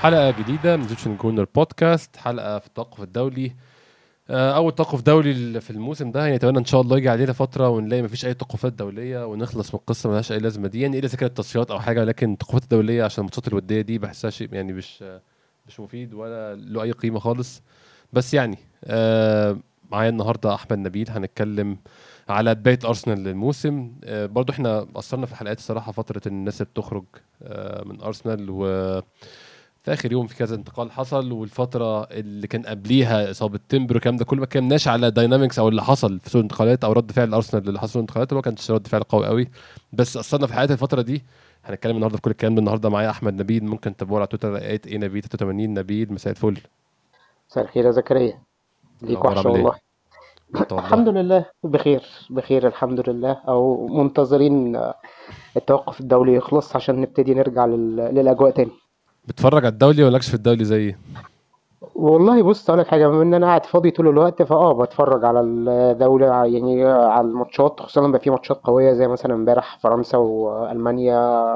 حلقة جديدة من زيتشن كورنر بودكاست حلقة في التوقف الدولي. آه، أول توقف دولي في الموسم ده. يعني أتمنى إن شاء الله يجي علينا فترة ونلاقي مفيش أي توقفات دولية ونخلص من القصة ملهاش أي لازمة. دي يعني إلا اذا كانت تصفيات أو حاجة لكن التوقفات الدولية عشان الماتشات الودية دي بحسها شيء يعني مش مش مفيد ولا له أي قيمة خالص. بس يعني آه معايا النهارده أحمد نبيل هنتكلم على بداية أرسنال للموسم. آه برضو إحنا قصرنا في الحلقات الصراحة فترة الناس اللي بتخرج من أرسنال و في آخر يوم في كذا انتقال حصل والفترة اللي كان قبليها إصابة تمبر والكلام ده كل ما كناش على dynamics أو اللي حصل في سوق الانتقالات أو رد فعل ارسنال اللي حصل في الانتقالات ما كانش رد فعل قوي قوي. بس أثرنا في حياه الفترة دي هنتكلم النهارده في كل الكلام ده النهارده معايا أحمد نبيل ممكن تتابعوه على تويتر A A نبيل 83 نبيل مساء الفل. مساء الخير يا زكريا. ليك وحشة والله. الحمد لله بخير بخير الحمد لله. أو منتظرين التوقف الدولي يخلص عشان نبتدي نرجع للأجواء تاني. بتتفرج على الدولي ولا في الدولي زيي؟ والله بص أقول لك حاجة بما إن أنا قاعد فاضي طول الوقت فآه بتفرج على الدولة يعني على الماتشات خصوصا لما في ماتشات قوية زي مثلا امبارح فرنسا وألمانيا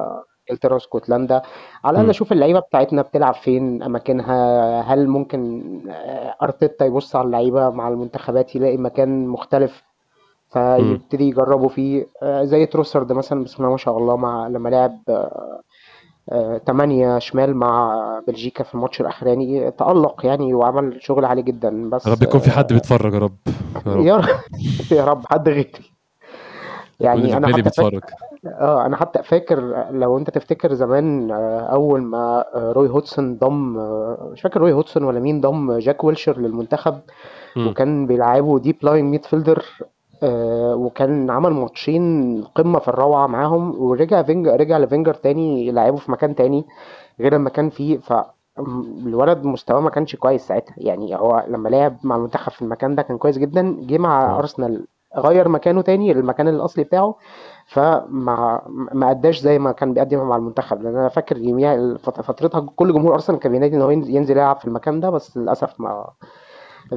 إنجلترا واسكتلندا. على الأقل أشوف اللعيبة بتاعتنا بتلعب فين أماكنها هل ممكن أرتيتا يبص على اللعيبة مع المنتخبات يلاقي مكان مختلف فيبتدي يجربوا فيه زي تروسرد مثلا بسم الله ما شاء الله مع لما لعب تمانية شمال مع بلجيكا في الماتش الأخراني. تألق يعني وعمل شغل عالي جدا بس يا رب يكون في حد بيتفرج يا رب. يا رب. يا رب. حد غيري. يعني أنا حتى بيتفرج. آه أنا حتى فاكر لو أنت تفتكر زمان أول ما روي هودسون ضم مش فاكر روي هودسون ولا مين ضم جاك ويلشر للمنتخب م. وكان بيلعبوا deep lying midfielder آه وكان عمل ماتشين قمة في الروعة معاهم ورجع فينجر رجع لفينجر تاني يلعبه في مكان تاني غير لما كان فيه فالولد مستواه ما كانش كويس ساعتها. يعني هو لما لعب مع المنتخب في المكان ده كان كويس جدا جه مع أرسنال غير مكانه تاني للمكان الأصلي بتاعه فما ما أداش زي ما كان بيقدم مع المنتخب. لأن أنا فاكر يوميها فترتها كل جمهور أرسنال كان بينادي إن هو ينزل يلعب في المكان ده بس للأسف ما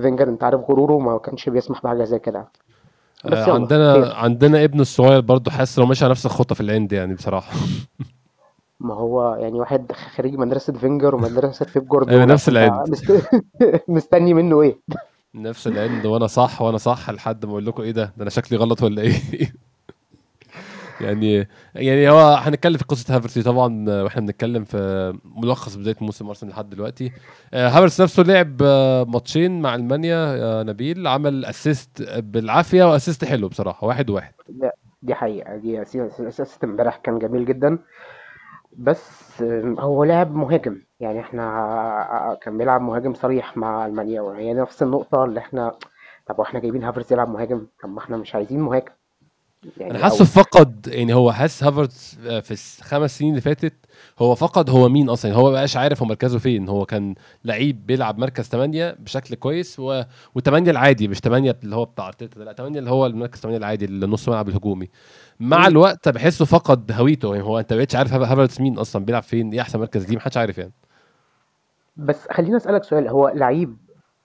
فينجر أنت عارف غروره ما كانش بيسمح بحاجة زي كده. آه عندنا خير. عندنا ابنه الصغير برضه حاسس لو ماشي على نفس الخطة في العند يعني بصراحة. ما هو يعني واحد خريج مدرسة فينجر ومدرسة بيب جوارديولا أيوه نفس العند. مستني منه إيه؟ نفس العند وأنا صح وأنا صح لحد ما أقول لكم إيه ده؟ ده أنا شكلي غلط ولا إيه؟ يعني يعني هو هنتكلم في قصة هافرتس طبعا وإحنا بنتكلم في ملخص بداية موسم أرسنال لحد دلوقتي. هافرتس نفسه لعب ماتشين مع ألمانيا نبيل عمل assist بالعافية و assist حلو بصراحة واحد واحد. دي حقيقة دي assist امبارح كان جميل جدا. بس هو لعب مهاجم يعني إحنا كان بيلعب مهاجم صريح مع ألمانيا وهي نفس النقطة اللي إحنا طب وإحنا جايبين هافرتس يلعب مهاجم طب ما إحنا مش عايزين مهاجم. يعني أنا حاسه فقد يعني هو حاسس هافرتس في الخمس سنين اللي فاتت هو فقد هو مين أصلا؟ هو بقاش عارف هو مركزه فين. هو كان لعيب بيلعب مركز 8 بشكل كويس و... و8 العادي مش 8 اللي هو بتاع ارتيتا لا 8 اللي هو المركز 8 العادي اللي نص ملعب الهجومي. مع الوقت بحسه فقد هويته. يعني هو أنت بقيتش عارف هافرتس مين أصلا بيلعب فين إيه أحسن مركز ليه؟ محدش عارف يعني. بس خليني أسألك سؤال. هو لعيب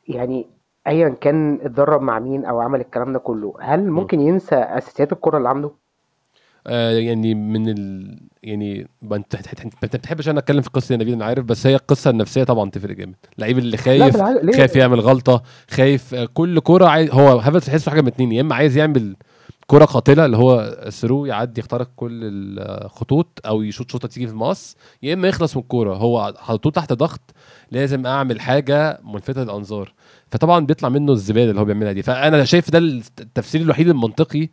يعني ايا كان اتدرب مع مين أو عمل الكلام ده كله هل ممكن ينسى أساسيات الكرة اللي عنده؟ آه يعني من ال يعني أنت ما بتحبش أنا أتكلم في قصة نبيل أنا عارف بس هي القصة النفسية طبعا تفرق جامد. اللعيب اللي خايف خايف يعمل غلطة خايف كل كوره عايز هو هافرتس تحسه حاجة من اتنين يا إما عايز يعمل كرة قاتلة اللي هو ثرو يعدي يخترق كل الخطوط أو يشوط شوطة تيجي في المقص يا إما يخلص من الكورة. هو حاطوه تحت ضغط لازم أعمل حاجة ملفتة للأنظار. فطبعا بيطلع منه الزبالة اللي هو بيعملها دي. فأنا شايف ده التفسير الوحيد المنطقي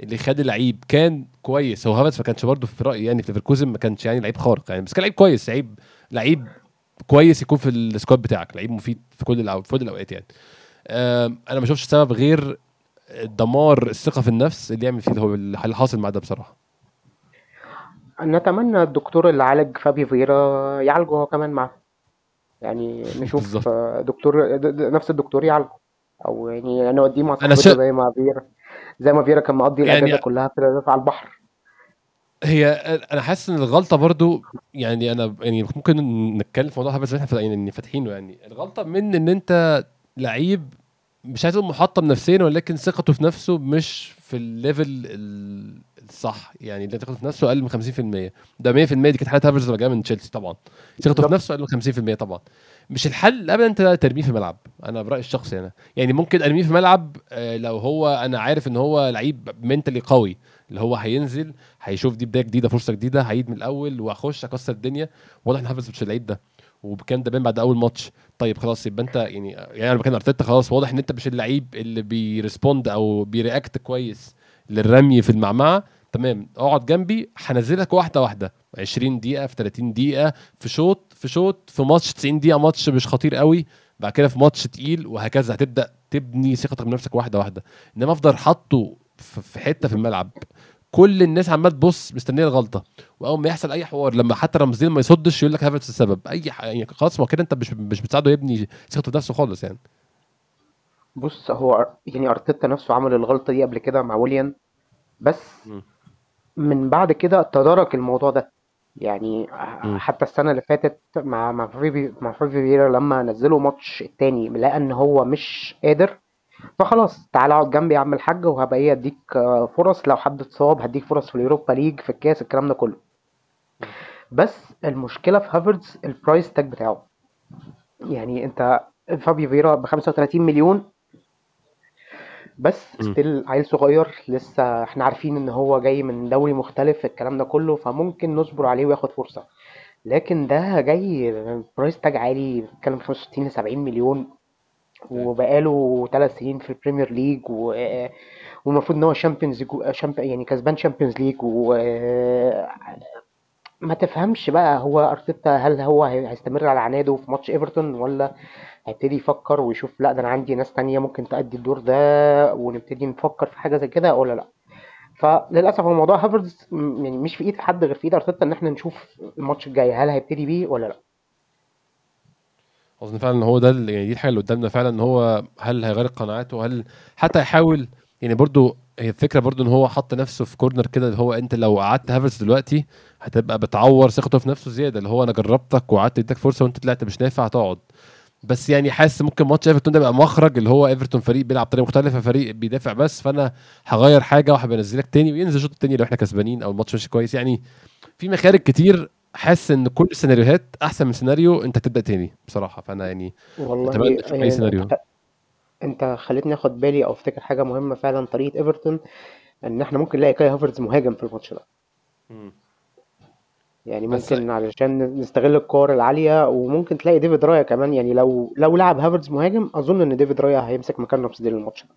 اللي خد اللعيب. كان كويس هو هافرتس ما كانش برضه في رأيي يعني في ليفركوزن ما كانش يعني لعيب خارق يعني بس كان لعيب كويس لعيب لعيب كويس يكون في ال squad بتاعك لعيب مفيد في كل الأوقات في كل الأوقات يعني. أنا ما شفتش سبب غير دمار الثقة في النفس اللي يعمل فيه هو اللي حاصل مع ده بصراحة. نتمنى الدكتور اللي عالج فابي فيرا يعالجه هو كمان معاه يعني نشوف بالزبط. دكتور نفس الدكتور يعالجه أو يعني نوديه مع صاحبته شا... زي ما فييرا زي ما فييرا كان مقضي يعني الاجازه كلها في على البحر. هي أنا حاسس إن الغلطة برضو يعني أنا يعني ممكن نتكلم في موضوعها بس إحنا يعني فاتحينه يعني. الغلطة من إن أنت لعيب مش عايز محطم نفسيا ولكن ثقته في نفسه مش في ال level الصح. يعني اللي ثقته في نفسه أقل من 50% ده 100% دي كانت حالة هافرتس لما جاي من تشيلسي طبعا. ثقته في نفسه أقل من 50% طبعا. مش الحل ابدا أنت ترميه في الملعب. أنا برأيي الشخصي أنا. يعني ممكن أرميه في الملعب آه، لو هو أنا عارف إن هو لعيب mentally قوي. اللي هو هينزل هيشوف دي بداية جديدة فرصة جديدة هيعيد من الأول وأخش أكسر الدنيا. واضح إن هافرتس مش اللعيب ده. وكان ده بين بعد أول ماتش. طيب خلاص يبقى انت يعني يعني أنا مكان ارتيتا خلاص واضح إن انت مش اللعيب اللي بي respond أو بي react كويس للرمي في المعمعة. تمام اقعد جنبي هنزلك واحدة واحدة. 20 دقيقة في 30 دقيقة في شوط في شوط في ماتش 90 دقيقة ماتش مش خطير قوي. بعد كده في ماتش تقيل وهكذا. هتبدأ تبني ثقتك بنفسك واحدة واحدة. إنما أفضل حاطه في حتة في الملعب. كل الناس عمال تبص مستنية الغلطة. وأول ما يحصل أي حوار لما حتى رامسديل ما يصدش يقول لك هافرتس السبب. أي ح... يعني خلاص ما كده أنت مش مش بتساعده يبني ثقته بنفسه خالص يعني. بص هو يعني أرتيتا نفسه عمل الغلطة دي قبل كده مع ويليان. بس م. من بعد كده تدارك الموضوع ده. يعني م. حتى السنة اللي فاتت مع مع فريبي مع فريبي لما نزلوا ماتش التاني لقى ان هو مش قادر فخلاص تعالى اقعد جنبي يا عم الحاج وهبقى إيه اديك فرص. لو حد اتصاب هديك فرص في ال Europa League في الكاس الكلام ده كله. بس المشكلة في هافرتس ال price tag بتاعه. يعني انت فابيو فييرا ب 35 مليون. بس still عيل صغير لسه إحنا عارفين ان هو جاي من دوري مختلف الكلام ده كله فممكن نصبر عليه وياخد فرصة. لكن ده جاي price tag عالي بيتكلم 65 ل 70 مليون. وبقاله ثلاث سنين في ال Premier League و... والمفروض إن هو Champions Champ... يعني كسبان Champions League و ما تفهمش بقى هو أرتيتا هل هو هيستمر على عناده في ماتش إيفرتون ولا هيبتدي يفكر ويشوف لأ ده أنا عندي ناس تانية ممكن تأدي الدور ده ونبتدي نفكر في حاجة زي كده ولا لا فللأسف الموضوع هافرتس يعني مش في إيد حد غير في إيد أرتيتا إن إحنا نشوف الماتش الجاي هل هيبتدي بيه ولا لأ. أظن فعلا هو ده يعني دي الحاجة اللي قدامنا فعلا إن هو هل هيغير قناعاته هل حتى هيحاول يعني برضو هي الفكرة برضو إن هو حط نفسه في corner كده اللي هو أنت لو قعدت هافرتس دلوقتي هتبقى بتعور ثقته في نفسه زيادة اللي هو أنا جربتك وقعدت إديتك فرصة وأنت طلعت مش نافع هتقعد. بس يعني حاسس ممكن ماتش ايفرتون ده يبقى مخرج اللي هو ايفرتون فريق بيلعب بطريقة مختلفة فريق بيدافع بس فأنا هغير حاجة وهبقى أنزلك تاني وينزل الشوط التاني لو إحنا كسبانين أو الماتش مش كويس. يعني في مخارج كتير حاسس إن كل السيناريوهات أحسن من سيناريو أنت تبدأ تاني بصراحة. فأنا يعني والله أتمنى تشوف أي سيناريو. أنت خليتني آخد بالي أو أفتكر حاجة مهمة فعلا. طريقة إيفرتون إن إحنا ممكن نلاقي كاي هافرتس مهاجم في الماتش ده. يعني ممكن علشان نستغل الكور العالية وممكن تلاقي ديفيد رايا كمان. يعني لو لو لعب هافرتس مهاجم أظن إن ديفيد رايا هيمسك مكان رامسديل الماتش ده.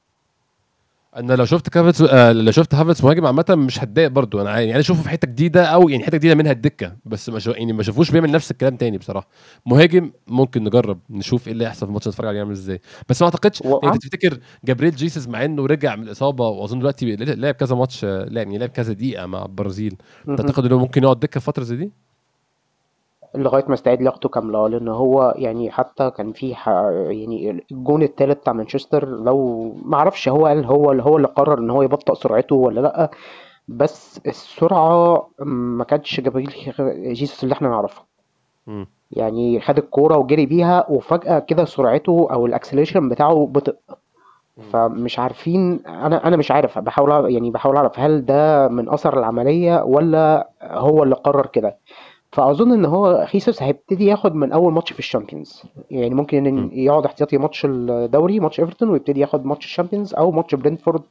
أنا لو شفت هافرتس آه لو شفت هافرتس مهاجم عامة مش هتضايق برضو. أنا يعني اشوفه في حتة جديدة أو يعني حتة جديدة منها الدكة بس ما يعني ما شافوش بيعمل نفس الكلام تاني بصراحة. مهاجم ممكن نجرب نشوف إيه اللي هيحصل في الماتش نتفرج عليه عامل إزاي. بس ما أعتقدش و... يعني تفتكر جابريل جيسس مع إنه رجع من الإصابة وأظن دلوقتي لعب كذا ماتش لعب يعني لعب كذا دقيقة مع البرازيل. تعتقد إنه ممكن يقعد دكة في فترة زي دي؟ لغاية ما يستعيد لياقته كاملة لأن هو يعني حتى كان في يعني الجون الثالث بتاع مانشستر يو ما أعرفش هو قال هو اللي هو اللي قرر إن هو يبطئ سرعته ولا لأ بس السرعة ما كانتش جابريل جيسوس اللي إحنا نعرفه يعني خد الكورة وجري بيها وفجأة كده سرعته أو ال acceleration بتاعه بطئ. فمش عارفين أنا أنا مش عارف بحاول يعني بحاول أعرف هل ده من أثر العملية ولا هو اللي قرر كده. فأظن إن هو خيسوس هيبتدي ياخد من أول ماتش في ال Champions. يعني ممكن يقعد احتياطي ماتش الدوري ماتش إيفرتون ويبتدي ياخد ماتش ال Champions أو ماتش برينتفورد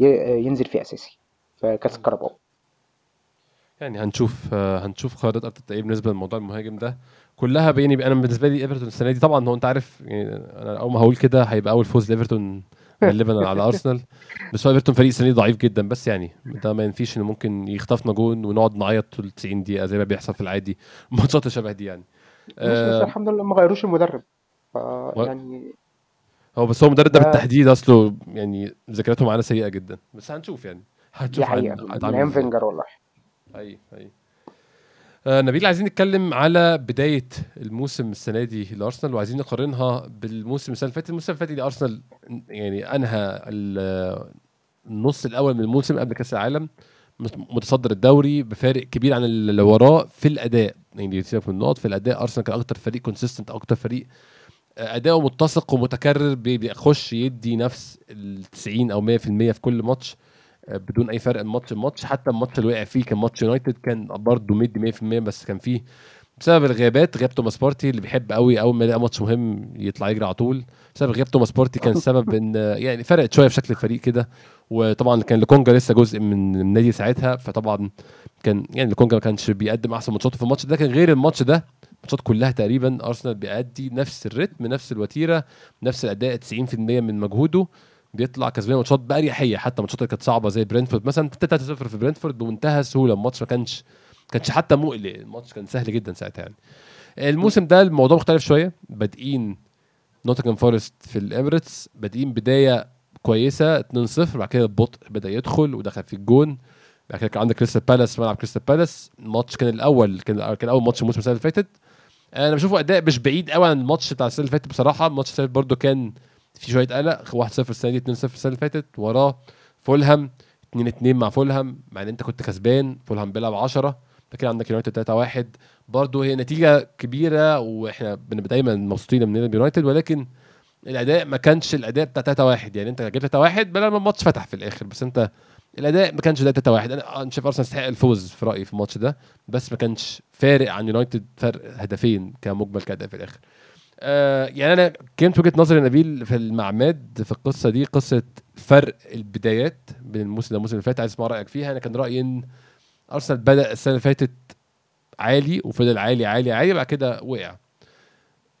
ينزل فيه أساسي في كأس الكاراباو يعني هنشوف هنشوف خيارات أرتيتا إيه بالنسبة لموضوع المهاجم ده. كلها يعني أنا بالنسبة لي إيفرتون السنة دي. طبعا هو أنت عارف يعني أنا أول ما هقول كده هيبقى أول فوز لإيفرتون غالبا على أرسنال. بس هو إيفرتون فريق السنة ضعيف جدا. بس يعني ده ما ينفيش إنه ممكن يخطفنا جون ونقعد نعيط طول 90 دقيقة زي ما بيحصل في العادي. ماتشات شبه دي يعني. آه بس الحمد لله ما غيروش المدرب. ف يعني هو بس هو المدرب ده بالتحديد أصله يعني ذكرياته معانا سيئة جدا. بس هنشوف يعني. هنشوف دي حقيقة. من فينجر والله. أيوه أيوه آه نبيل عايزين نتكلم على بداية الموسم السنة دي لأرسنال وعايزين نقارنها بالموسم السنة اللي فاتت. الموسم اللي فات دي ارسنال يعني أنهى النص الأول من الموسم قبل كأس العالم متصدر الدوري بفارق كبير عن اللي وراه في الأداء. يعني سيبك من النقط في الأداء أرسنال كان أكتر فريق consistent أكتر فريق اداؤه متسق ومتكرر بيخش يدي نفس ال 90 أو 100% في كل ماتش. آه، بدون أي فرق من ماتش لماتش حتى الماتش اللي وقع فيه كان ماتش يونايتد كان برضه مدي 100% بس كان فيه بسبب الغيابات غياب توماس بارتي اللي بيحب قوي أول ما يلاقي ماتش مهم يطلع يجري على طول. بسبب غياب توماس بارتي كان سبب إن يعني فرقت شوية في شكل الفريق كده وطبعا كان لكونجا لسه جزء من النادي ساعتها فطبعا كان يعني لكونجا ما كانش بيقدم أحسن ماتشاته في الماتش ده لكن غير الماتش ده الماتشات كلها تقريبا أرسنال بيأدي نفس الريتم نفس الوتيرة نفس الأداء 90% من مجهوده. بيطلع كسبان ماتشات باريحيه حتى ماتشات كانت صعبة زي برينتفورد مثلا 3 0 في برينتفورد بمنتهى السهولة. الماتش ما كانش كانش حتى مقلق. الماتش كان سهل جدا ساعتها يعني. الموسم ده الموضوع مختلف شوية. بادئين نوتنجهام فورست في الاميريتس بادئين بداية كويسة. 2-0 بعد كده البطء بدأ يدخل ودخل في الجون. بعد كده كان عندك كريستال بالاس. ملعب كريستال بالاس. الماتش كان الأول كان كان أول ماتش الموسم السنة اللي فاتت. أنا بشوفه أداء مش بعيد قوي عن الماتش بتاع السنة اللي فاتت بصراحة. الماتش اللي فات برده كان في شوية قلق 1-0 السنة دي 2-0 السنة اللي فاتت وراه فولهام 2-2 مع فولهام مع إن أنت كنت كسبان فولهام بيلعب 10 لكن عندك يونايتد 3 1 برضه هي نتيجة كبيرة وإحنا بنبقى دايما مبسوطين من يونايتد ولكن الأداء ما كانش الأداء بتاع 3 1 يعني أنت جبت 3 1 لما الماتش فتح في الآخر بس أنت الأداء ما كانش ده 3 1 أنا شايف أرسنال يستحق الفوز في رأيي في الماتش ده بس ما كانش فارق عن يونايتد فرق هدفين كمجمل كأداء في الآخر. آه يعني أنا كانت وجهة نظري نبيل في المعماد في القصة دي قصة فرق البدايات بين الموسم ده والموسم اللي فات. عايز أسمع رأيك فيها. أنا كان رأيي إن أرسنال بدأ السنة اللي فاتت عالي وفضل عالي عالي عالي بعد كده وقع.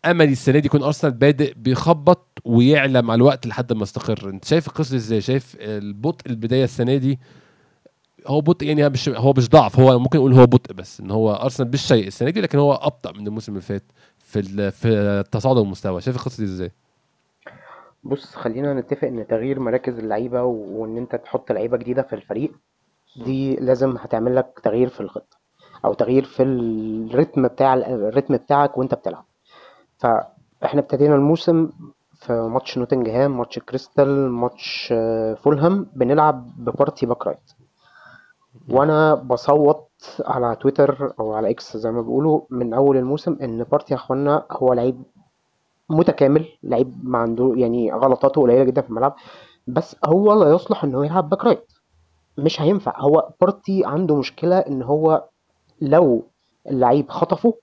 املي السنة دي يكون أرسنال بادئ بيخبط ويعلى مع الوقت لحد ما يستقر أنت شايف القصة إزاي؟ شايف البطء البداية السنة دي؟ هو بطء يعني مش هو مش ضعف هو ممكن نقول هو بطء بس إن هو أرسنال مش سيء السنة دي لكن هو أبطأ من الموسم اللي فات. في في تصاعد المستوى شايف القصة دي إزاي؟ بص خلينا نتفق إن تغيير مراكز اللعيبة وإن أنت تحط لعيبة جديدة في الفريق دي لازم هتعمل لك تغيير في الخطة أو تغيير في الريتم بتاع الريتم بتاعك وأنت بتلعب. فإحنا ابتدينا الموسم في ماتش نوتنجهام ماتش كريستال ماتش آه، فولهام بنلعب ببارتي back right. وأنا بصوت على تويتر أو على إكس زي ما بيقولوا من أول الموسم إن بارتي يا إخوانا هو لعيب متكامل لعيب ما عنده يعني غلطاته قليلة جدا في الملعب بس هو لا يصلح انه يلعب back right. مش هينفع. هو بارتي عنده مشكلة إن هو لو اللعيب خطفه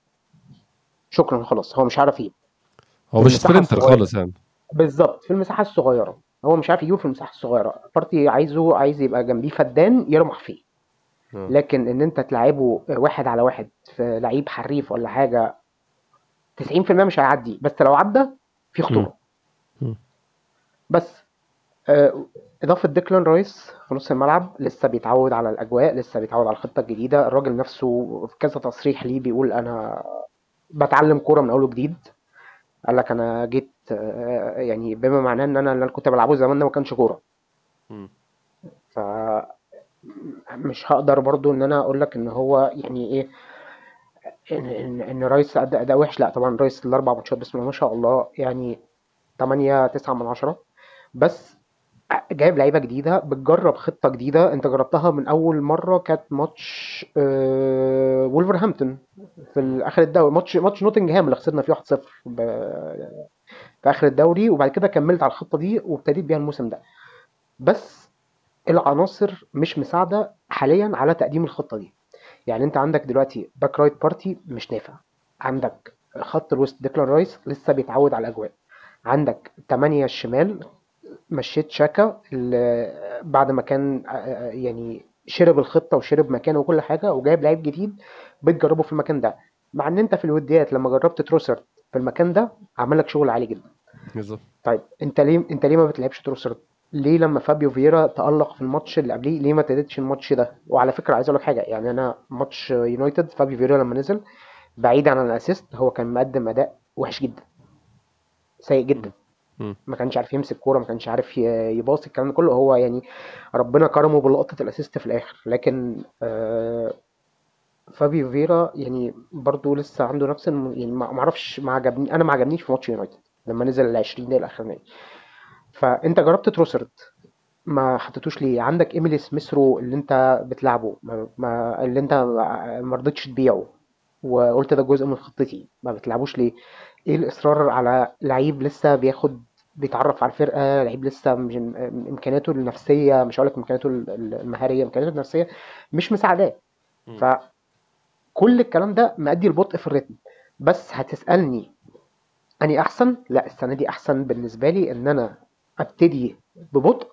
شكرا خلاص هو مش عارف يجيب هو مش sprinter خالص يعني. بالظبط في المساحة الصغيرة. هو مش عارف يجيبه في المساحة الصغيرة. بارتي عايزه عايز يبقى جنبيه فدان يرمح فيه. آه. لكن إن أنت تلعبه واحد على واحد في لعيب حريف ولا حاجة 90% مش هيعدي. بس لو عدى في خطورة. بس آه، إضافة ديكلان رايس في نص الملعب لسه بيتعود على الأجواء لسه بيتعود على الخطة الجديدة. الراجل نفسه في كذا تصريح ليه بيقول أنا بتعلم كورة من اول وجديد قال لك أنا جيت آه، يعني بما معناه إن أنا اللي كنت بلعبه زمان ده ما كانش كورة. ف مش هقدر برضو إن أنا أقول لك إن هو يعني إيه إن إن, إن رايس اداء أداء وحش. لأ طبعا رايس الأربع ماتشات بسم الله ما شاء الله يعني 8 9 من 10 بس جايب لعيبة جديدة بتجرب خطة جديدة. أنت جربتها من أول مرة كانت ماتش آه وولفرهامبتون في اخر الدوري. ماتش ماتش نوتنجهام اللي خسرنا فيه 1-0 في آخر الدوري وبعد كده كملت على الخطة دي وابتديت بيها الموسم ده. بس العناصر مش مساعدة حاليا على تقديم الخطة دي. يعني أنت عندك دلوقتي back right بارتي مش نافع. عندك خط الوسط ديكلان رايس لسه بيتعود على الأجواء. عندك 8 الشمال مشيت شاكا بعد ما كان يعني شرب الخطة وشرب مكانه وكل حاجة وجايب لعيب جديد بتجربه في المكان ده. مع إن أنت في الوديات لما جربت تروسارد في المكان ده عمل لك شغل عالي جدا. بالظبط. طيب أنت ليه أنت ليه ما بتلعبش تروسارد ليه لما فابيو فيرا تألق في الماتش اللي قبليه؟ ليه ما ابتديتش الماتش ده؟ وعلى فكرة عايز أقول لك حاجة يعني أنا ماتش يونايتد فابيو فيرا لما نزل بعيد عن ال assist هو كان مقدم أداء وحش جدا سيء جدا. ما كانش عارف يمسك كورة ما كانش عارف يباصي الكلام ده كله. هو يعني ربنا كرمه بلقطة ال assist في الآخر. لكن آه فابيو فيرا يعني برضه لسه عنده نفس. يعني ما أعرفش ما عجبني أنا ما عجبنيش في ماتش يونايتد لما نزل ال 20 دقيقة الاخرانيه فأنت جربت تروسارد ما حطيتوش ليه؟ عندك إيميل سميث رو اللي أنت بتلعبه ما, ما اللي أنت ما رضيتش تبيعه وقلت ده جزء من خطتي ما بتلعبوش ليه؟ إيه الإصرار على لعيب لسه بياخد بيتعرف على الفرقة لعيب لسه مش إمكانياته النفسية مش هقول لك امكانياته المهارية إمكانياته النفسية مش مساعداه. فكل الكلام ده مؤدي البطء في الريتم. بس هتسألني أني أحسن؟ لا السنة دي أحسن بالنسبة لي إن أنا أبتدي ببطء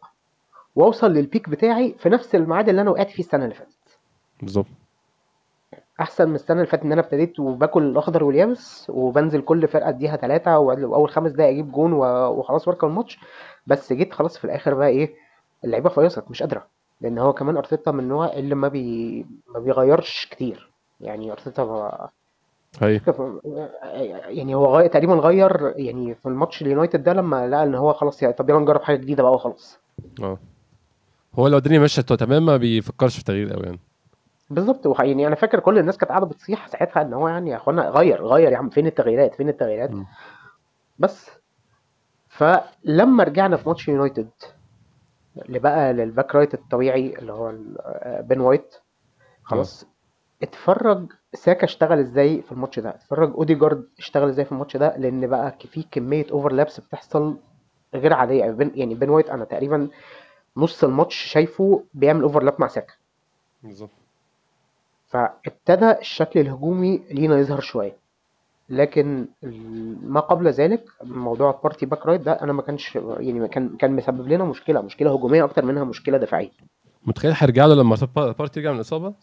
وأوصل للبيك بتاعي في نفس الميعاد اللي أنا وقعت فيه السنة اللي فاتت. بالظبط. أحسن من السنة اللي فاتت إن أنا ابتديت وباكل الأخضر واليابس وبنزل كل فرقة اديها ثلاثة وأول خمس دقايق أجيب جون وخلاص واركب الماتش بس جيت خلاص في الآخر بقى إيه اللعيبة فيصت مش قادرة. لأن هو كمان أرتيتا من النوع اللي ما بي ما بيغيرش كتير. يعني أرتيتا هي. يعني هو غير تقريبا غير يعني في الماتش اليونايتد ده لما لقى إن هو خلاص يعني طب يلا نجرب حاجة جديدة بقى وخلاص. آه. هو لو الدنيا مشت تمام ما بيفكرش في تغيير قوي يعني. بالظبط. يعني أنا فاكر كل الناس كانت قاعدة بتصيح ساعتها إن هو يعني يا إخوانا غير غير يا عم فين التغييرات؟ فين التغييرات؟ م. بس. فلما رجعنا في ماتش يونايتد اللي بقى لل back right الطبيعي اللي هو بن وايت خلاص اتفرج ساكا اشتغل إزاي في الماتش ده؟ اتفرج اوديجارد اشتغل إزاي في الماتش ده؟ لأن بقى في كمية overlaps بتحصل غير عادية. يعني بن وايت أنا تقريبا نص الماتش شايفه بيعمل overlap مع ساكا. بالظبط. فابتدى الشكل الهجومي لينا يظهر شوية. لكن ما قبل ذلك موضوع ال party back right ده أنا ما كانش يعني كان كان مسبب لنا مشكلة. مشكلة هجومية أكتر منها مشكلة دفاعية. متخيل هيرجع له لما بارتي يرجع من الإصابة؟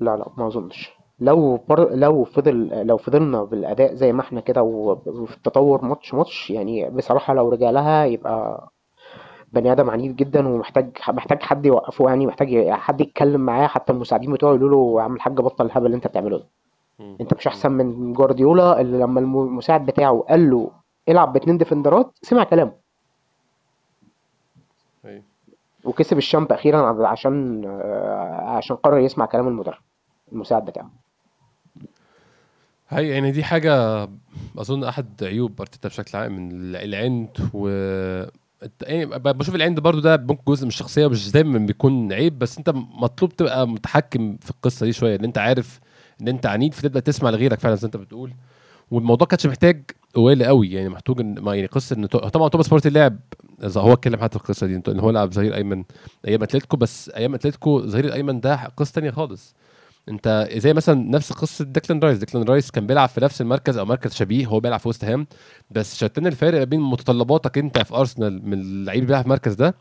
لا لا ما أظنش. لو بر... لو فضل لو فضلنا بالأداء زي ما إحنا كده وفي التطور ماتش ماتش يعني بصراحة لو رجع لها يبقى بني آدم عنيف جدا ومحتاج محتاج حد يوقفه يعني محتاج حد يتكلم معاه حتى المساعدين بتوعه يقولوا له يا عم الحاج بطل الهبل اللي انت بتعمله ده. انت مش احسن من جوارديولا اللي لما المساعد بتاعه قال له العب باتنين ديفندرات سمع كلامه. وكسب الشامب أخيرا عشان عشان قرر يسمع كلام المدرب المساعد بتاعه. هي يعني دي حاجة أظن أحد عيوب أرتيتا بشكل عام من العند و يعني بشوف العند برضو ده ممكن جزء من الشخصية مش دايما بيكون عيب بس أنت مطلوب تبقى متحكم في القصة دي شوية إن أنت عارف إن أنت عنيد فتبدا تسمع لغيرك فعلا زي أنت بتقول. والموضوع كانش محتاج قوالي قوي يعني محتاج ان يعني قصة إن طبعا توماس بارتي لعب هو اتكلم حتى في القصة دي إن هو لعب ظهير أيمن أيام أتلتيكو بس أيام أتلتيكو ظهير الايمن ده قصة ثانية خالص. انت زي مثلا نفس قصة ديكلان رايس. ديكلان رايس كان بيلعب في نفس المركز أو مركز شبيه هو بيلعب في وست هام. بس شتان الفارق بين متطلباتك انت في أرسنال من اللعيب اللي بيلعب في المركز ده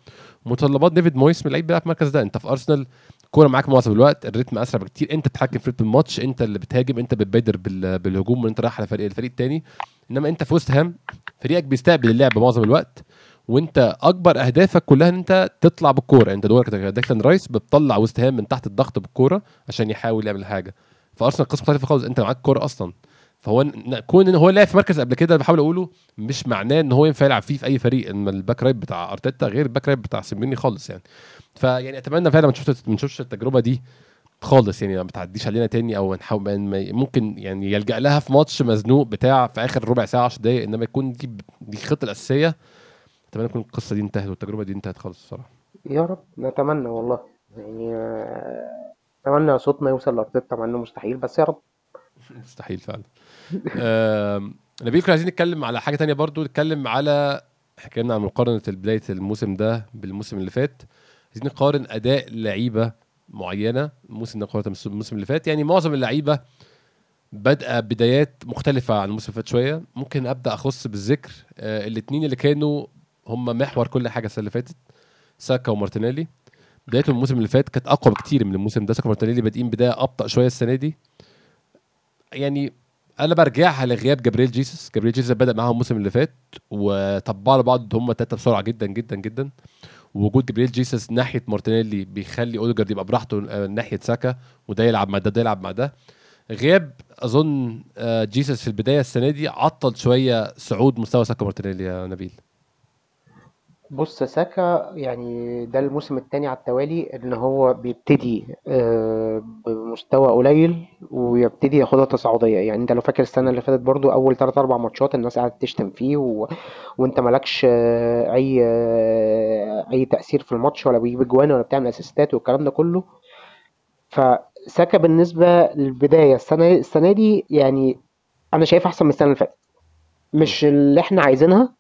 متطلبات ديفيد مويس من اللعيب اللي بيلعب في المركز ده. انت في أرسنال الكوره معاك معظم الوقت ال rhythm أسرع بكتير. انت بتتحكم في rhythm الماتش انت اللي بتهاجم انت بتبادر بالهجوم وانت رايح على فريق الفريق الثاني انما انت في وست هام فريقك بيستقبل اللعب معظم الوقت. وانت اكبر اهدافك كلها ان انت تطلع بالكوره. انت دورك ديكلان رايس بتطلع وست هام من تحت الضغط بالكوره عشان يحاول يعمل حاجة. فأرسنال قصه مختلفة خالص. انت معاك كورة أصلا. فهو كون إن هو لعب في مركز قبل كده بحاول أقوله مش معناه إن هو ينفع يلعب فيه في أي فريق. ان ال back right بتاع أرتيتا غير ال back right بتاع سيميوني خالص يعني. فيعني أتمنى فعلا ما نشوفش ما نشوفش التجربة دي خالص يعني. ما بتعديش علينا تاني أو نحاول ممكن يعني يلجأ لها في ماتش مزنوق بتاع في آخر ربع ساعة 10 دقائق إنما يكون دي دي الخطة الأساسية. اتمنى تكون القصة دي انتهت والتجربة دي انتهت خالص الصراحة. يا رب نتمنى والله. يعني اتمنى صوتنا يوصل لارتيتا مع انه مستحيل بس يا رب. مستحيل فعلا. نبيل كنا عايزين نتكلم على حاجة تانية برضو نتكلم على اتكلمنا عن مقارنة بداية الموسم ده بالموسم اللي فات. عايزين نقارن أداء لعيبة معينة الموسم ده مقارنة بالموسم اللي فات. يعني معظم اللعيبة بدأ بدايات مختلفة عن الموسم اللي فات شوية. ممكن أبدأ أخص بالذكر آه الاثنين اللي كانوا هم محور كل حاجة السنة اللي فاتت ساكا ومارتينيلي. بدايتهم الموسم اللي فات كانت أقوى بكتير من الموسم ده. ساكا ومارتينيلي بادئين بداية أبطأ شوية السنة دي. يعني أنا برجعها لغياب جابريل جيسوس جابريل جيسوس بدأ معاهم الموسم اللي فات وطبعوا بعض هم ثلاثة بسرعة جدا جدا جدا. ووجود جابريل جيسوس ناحية مارتينيلي بيخلي أوديجارد يبقى براحته آه، ناحية ساكا وده يلعب مع ده ده يلعب مع ده. غياب أظن آه، جيسوس في البداية السنة دي عطل شوية صعود مستوى ساكا مارتينيلي يا نبيل. بص ساكا يعني ده الموسم التاني على التوالي إن هو بيبتدي آه، بمستوى قليل ويبتدي ياخدها تصاعدية. يعني أنت لو فاكر السنة اللي فاتت برضو أول 3 4 ماتشات الناس قاعدة تشتم فيه و... وأنت مالكش آه، أي آه، أي تأثير في الماتش ولا بيجيب اجوان ولا بتعمل أسيستات والكلام ده كله. فساكا بالنسبة للبداية السنة السنة دي يعني أنا شايف أحسن من السنة اللي فاتت. مش اللي إحنا عايزينها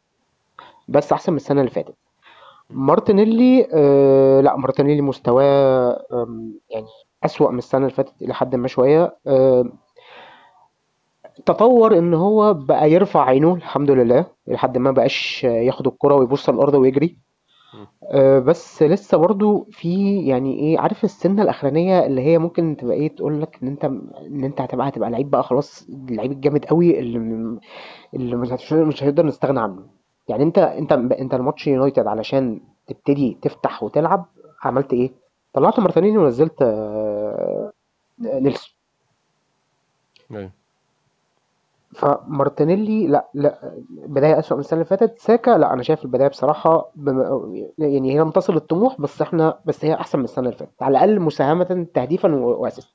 بس أحسن من السنة اللي فاتت. مارتينيلي آه لا مارتينيلي مستواه يعني أسوأ من السنة اللي فاتت إلى حد ما شوية. آه تطور إن هو بقى يرفع عينه الحمد لله لحد ما بقاش ياخد الكرة ويبص على الأرض ويجري. آه، بس لسه برضو في يعني إيه عارف السنة الأخرانية اللي هي ممكن تبقى إيه تقول لك إن أنت إن أنت هتبقى هتبقى لعيب بقى خلاص اللعيب الجامد قوي اللي اللي مش هنقدر نستغنى عنه. يعني انت انت انت الماتش يونايتد علشان تبتدي تفتح وتلعب عملت إيه؟ طلعت مارتينيلي ونزلت آه، نيلسون. أيوه. فمارتينيلي لا لا بداية أسوأ من السنة اللي فاتت. ساكا لا أنا شايف البداية بصراحة بم... يعني هي لم تصل للطموح بس إحنا بس هي أحسن من السنة اللي فاتت. على الأقل مساهمة تهديفا و- و assist.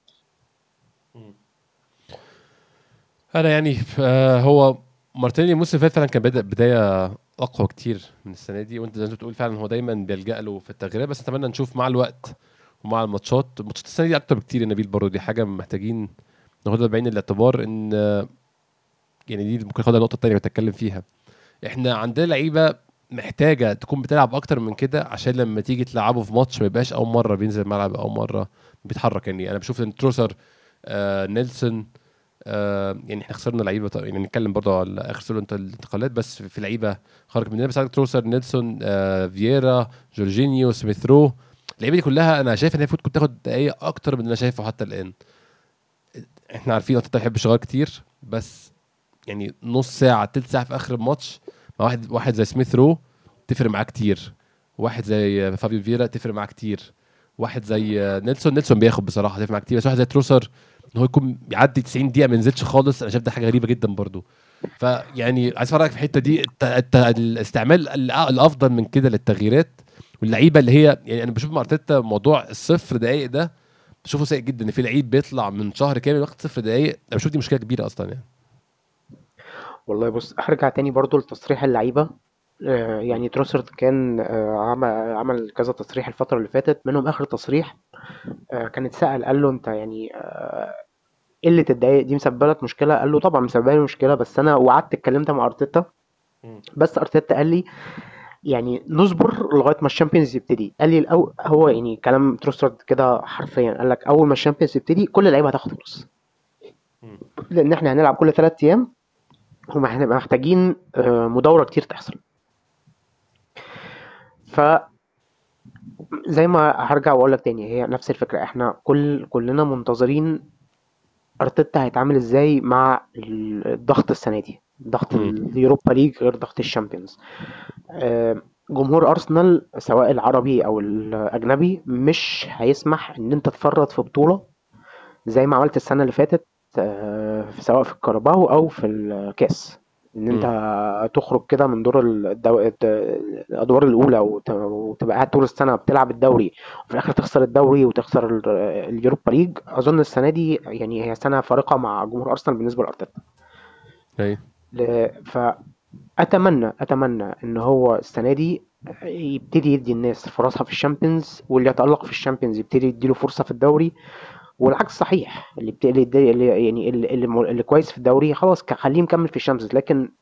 أنا يعني آه هو مارتينيلي الموسم اللي فات فعلا كان بدأ بداية أقوى كتير من السنة دي وأنت زي ما بتقول فعلا هو دايما بيلجأ له في التغييرات بس أتمنى نشوف مع الوقت ومع الماتشات. ماتشات السنة دي أكتر بكتير يا نبيل برضه دي حاجة محتاجين ناخدها بعين الاعتبار إن يعني دي ممكن ناخدها النقطه الثانية بتكلم فيها. إحنا عندنا لعيبة محتاجة تكون بتلعب أكتر من كده عشان لما تيجي تلعبه في ماتش ما يبقاش أول مرة بينزل الملعب أول مرة بيتحرك. يعني أنا بشوف إن تروسر آه نيلسون آه يعني إحنا خسرنا لعيبة يعني نتكلم برضه على آخر سنه انت الانتقالات بس في لعيبة خرج مننا بس عندك تروسارد نيلسون آه فييرا جورجينيو سميث رو. اللعيبة دي كلها أنا شايف إن هي المفروض كنت تاخد دقايق أكتر من اللي أنا شايفه حتى الآن. إحنا عارفين انت بتحب شغال كتير بس يعني نص ساعة تلت ساعة في آخر الماتش مع واحد واحد زي سميث رو تفرق معاه كتير. واحد زي فابيو فييرا تفرق معاه كتير. واحد زي نيلسون نيلسون بياخد بصراحة تفرق معاه كتير بس واحد زي تروسارد إن هو يكون بيعدي 90 دقيقة ما ينزلش خالص أنا شايف ده حاجة غريبة جدا برضو. فيعني عايز أفرجك في الحتة دي الاستعمال الأفضل من كده للتغييرات واللعيبة اللي هي يعني أنا بشوف مع أرتيتا موضوع الصفر دقائق ده بشوفه سيء جدا. إن في لعيب بيطلع من شهر كامل واخد صفر دقائق أنا بشوف دي مشكلة كبيرة أصلا يعني. والله بص هرجع تاني برضو لتصريح اللعيبة. آه، يعني تروسرد كان آه، عمل كذا تصريح الفترة اللي فاتت منهم آخر تصريح آه، كان اتسأل قال له أنت يعني آه، قلة الدقايق دي مسببة لك مشكلة؟ قال له طبعا مسببة لي مشكلة بس أنا وقعدت اتكلمت مع أرتيتا. مم. بس أرتيتا قال لي يعني نصبر لغاية ما ال Champions يبتدي. قال لي الأول هو يعني كلام تروسرد كده حرفيا. قال لك أول ما ال Champions يبتدي كل اللعيبة هتاخد مم. لأن إحنا هنلعب كل ثلاث أيام وما هنبقى محتاجين آه، مداورة كتير تحصل. ف زي ما هرجع وأقول لك تاني هي نفس الفكرة. إحنا كل كلنا منتظرين أرتيتا هيتعامل إزاي مع ال- الضغط السنة دي ضغط مم. ال Europa League غير ضغط ال Champions. آه، جمهور أرسنال سواء العربي أو الأجنبي مش هيسمح إن أنت تفرط في بطولة زي ما عملت السنة اللي فاتت آه، سواء في الكاراباو أو في الكاس. إن أنت تخرج كده من دور الدو... الد- الأدوار الأولى وت- وتبقى قاعد طول السنة بتلعب الدوري وفي الآخر تخسر الدوري وتخسر ال- ال Europa League. أظن السنة دي يعني هي سنة فارقة مع جمهور أرسنال بالنسبة لأرتيتا. أيوه. ل- فأتمنى أتمنى إن هو السنة دي يبتدي يدي الناس فرصها في ال Champions واللي يتألق في ال Champions يبتدي يديله فرصة في الدوري. والعكس صحيح اللي بتقلي اللي اللي- يعني اللي, اللي, اللي كويس في الدوري خلاص خليه مكمل في ال Champions لكن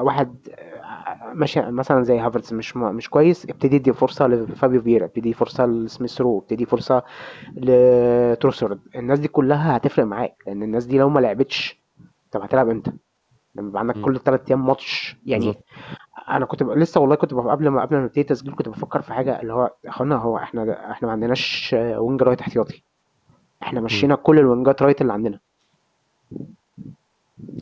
واحد آه، ماشي مثلا زي هافرتز مش مش كويس ابتدي يدي فرصة لفابيو فييرا ابتدي فرصة لسميث رو ابتدي فرصة لتروسارد الناس دي كلها هتفرق معاك لأن الناس دي لو ما لعبتش طب هتلعب إمتى؟ لما يبقى عندك. كل ثلاث أيام ماتش يعني بالظبط. أنا كنت ب... لسه والله كنت ب... قبل ما قبل ما نبتدي تسجيل كنت بفكر في حاجة اللي هو يا اخوانا هو إحنا إحنا ما عندناش آه، wing right احتياطي إحنا مشينا كل الوينجات right اللي عندنا.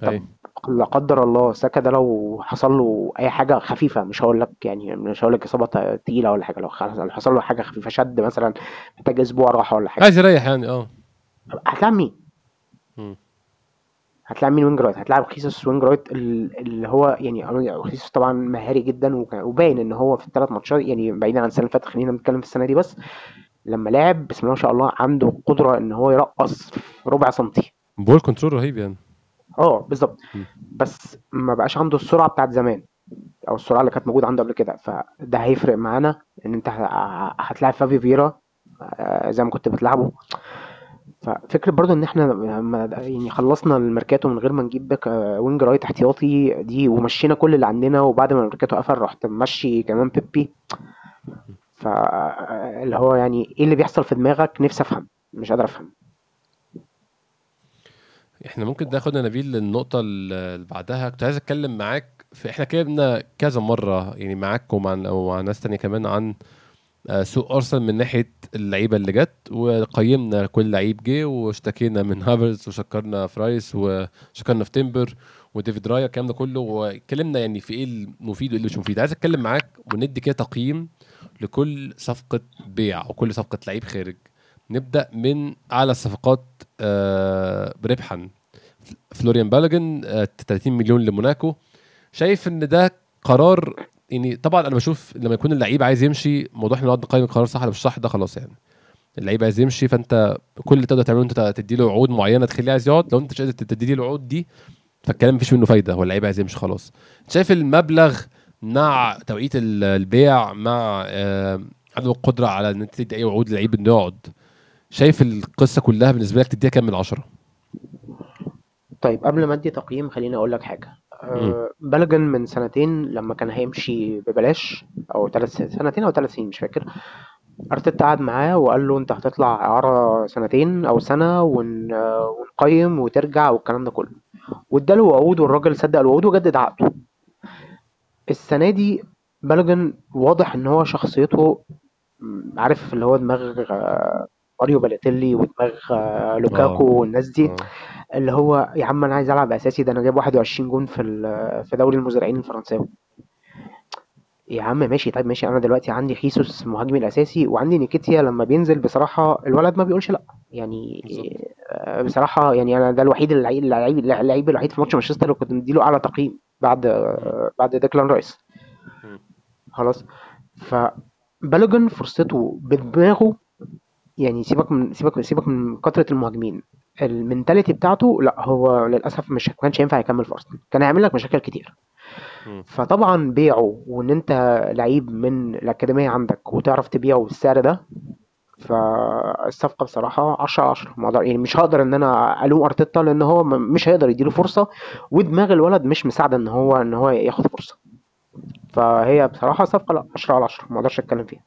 أيوه لا قدر الله ساكا ده لو حصل له أي حاجة خفيفة مش هقول لك يعني مش هقول لك إصابة تقيلة ولا حاجة لو حصل له حاجة خفيفة شد مثلا محتاج أسبوع راحة ولا حاجة. عايز يريح يعني آه. هتلعب مين؟ مم. هتلعب مين wing right؟ هتلعب خيسوس wing right ال- اللي هو يعني خيسوس طبعا مهاري جدا وباين إن هو في الثلاث ماتشات يعني بعيدا عن السنة اللي فاتت خلينا نتكلم في السنة دي بس لما لعب بسم الله ما شاء الله عنده قدرة إن هو يرقص ربع سنتي. ball control رهيب يعني. آه بالظبط. بس ما بقاش عنده السرعة بتاعت زمان أو السرعة اللي كانت موجودة عنده قبل كده. فده هيفرق معانا إن أنت هتلاعب فابيو فييرا آه، زي ما كنت بتلعبه. ففكرة برضو إن إحنا يعني خلصنا الميركاتو من غير ما نجيب back آه، wing right احتياطي دي ومشينا كل اللي عندنا وبعد ما الميركاتو قفل رحت ممشي كمان بيبي. فاللي هو يعني إيه اللي بيحصل في دماغك نفسي أفهم مش قادر أفهم. إحنا ممكن ناخدنا نبيل للنقطة اللي بعدها. كنت عايز أتكلم معاك في إحنا اتكلمنا كذا مرة يعني معاك ومع ناس تانية كمان عن آه، سوق ارسنال من ناحية اللعيبة اللي جت وقيمنا كل لعيب جه واشتكينا من هافرتز وشكرنا في رايس وشكرنا في تيمبر. وديفيد رايا الكلام ده كله واتكلمنا يعني في إيه المفيد وإيه مش مفيد. عايز أتكلم معاك وندي كده تقييم لكل صفقة بيع وكل صفقة لعيب خارج. نبدأ من أعلى الصفقات آه ربحا فلوريان بالاجن آه 30 مليون لموناكو. شايف إن ده قرار يعني طبعا أنا بشوف لما يكون اللعيب عايز يمشي موضوع إحنا نقعد نقيم القرار صح ولا مش صح؟ ده خلاص يعني. اللعيب عايز يمشي فأنت كل اللي تقدر تعمله أنت تدي له عقود معينة تخليه عايز يقعد. لو أنت مش قادر تدي له العقود دي فالكلام مفيش منه فايدة هو اللعيب عايز يمشي خلاص. شايف المبلغ مع توقيت البيع مع آه، عدم القدرة على إن أنت تدي أي وعود للعيب إنه يقعد شايف القصة كلها بالنسبة لك تديها كام من عشرة؟ طيب قبل ما أدي تقييم خليني أقول لك حاجة. أه بلجن من سنتين لما كان هيمشي ببلاش أو ثلاث سنتين أو ثلاث سنين مش فاكر. أرتيتا قعد معاه وقال له أنت هتطلع اعاره سنتين أو سنة ون... ونقيم وترجع والكلام ده كله. واداله وعود والراجل صدق الوعود وجدد عقده السنة دي بالوجن واضح إن هو شخصيته عارف اللي هو دماغ آه، ماريو بالوتيلي ودماغ آه، لوكاكو آه. والناس دي أوه. اللي هو يا عم أنا عايز ألعب أساسي ده أنا جايب 21 جون في في دوري المزارعين الفرنساوي يا عم ماشي طيب ماشي أنا دلوقتي عندي خيسوس مهاجمي الأساسي وعندي نيكيتيا لما بينزل بصراحة الولد ما بيقولش لأ. يعني آه، بصراحة يعني أنا ده الوحيد اللعيب اللعيب اللعيب الوحيد في ماتش مانشستر اللي كنت مديله أعلى تقييم بعد بعد ديكلان رايس. خلاص. فبالوجن فرصته بدماغه يعني سيبك من سيبك سيبك من كثرة المهاجمين. المنتاليتي بتاعته لأ هو للأسف مش كانش ينفع يكمل في أرسنال. كان هيعمل لك مشاكل كتير. فطبعا بيعه وإن أنت لعيب من الأكاديمية عندك وتعرف تبيعه بالسعر ده فالصفقة بصراحة 10 على 10 ما يعني مش هقدر إن أنا ألوم أرتيتا لأن هو مش هيقدر يديله فرصة ودماغ الولد مش مساعدة إن هو إن هو ياخد فرصة. فهي بصراحة صفقة لا 10 على 10 ما أقدرش أتكلم فيها.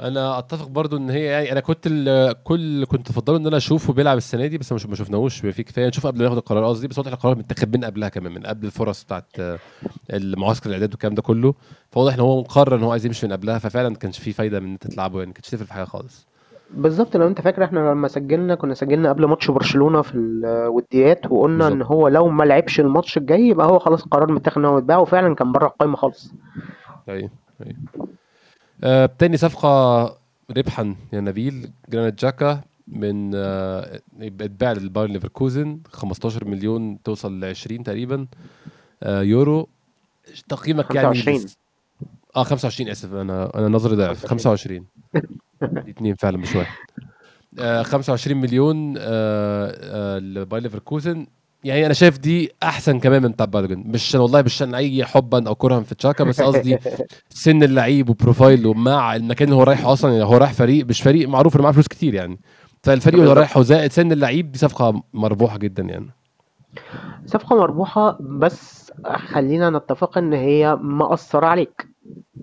أنا اتفق برضو ان هي يعني أنا كنت كل كنت افضله ان أنا اشوفه بيلعب السنة دي بس ما شفناهوش. في كفاية. نشوف قبل ما ياخد القرار. قصدي بس واضح القرار متاخد من قبلها كمان من قبل الفرص بتاعت المعسكر الاعداد والكلام ده كله. فواضح إن هو مقرر إن هو عايز يمشي من قبلها. ففعلا ما كانش في فايدة من إن أنت تلعبه يعني ما كانتش تفرق في حاجة خالص. بالظبط. لو أنت فاكر إحنا لما سجلنا كنا سجلنا قبل ماتش برشلونة في الوديات وقلنا بالزبط. ان هو لو ما لعبش الماتش الجاي يبقى هو خلاص القرار متاخد إن هو يتباع وفعلا كان بره القايمة خالص. أيوه أيوه. آه تاني صفقة ربحا يا نبيل جرانيت جاكا من آه اتباع للبايرن ليفركوزن 15 مليون توصل ل 20 تقريبا آه يورو. تقييمك 25. يعني آه 25 آسف أنا أنا نظري ضعف 25 اثنين فعلا مش واحد. آه 25 مليون آه آه لباير ليفركوزن. يعني أنا شايف دي أحسن كمان من بتاع بالجن مش والله مش عشان أي حبا أو كرها في تشاكا بس قصدي سن اللعيب وبروفايله مع المكان اللي هو رايح أصلا يعني هو رايح فريق مش فريق معروف إنه معاه فلوس كتير يعني. فالفريق اللي رايحه زائد سن اللعيب دي صفقة مربوحة جدا يعني. صفقة مربوحة بس خلينا نتفق إن هي مأثرة عليك.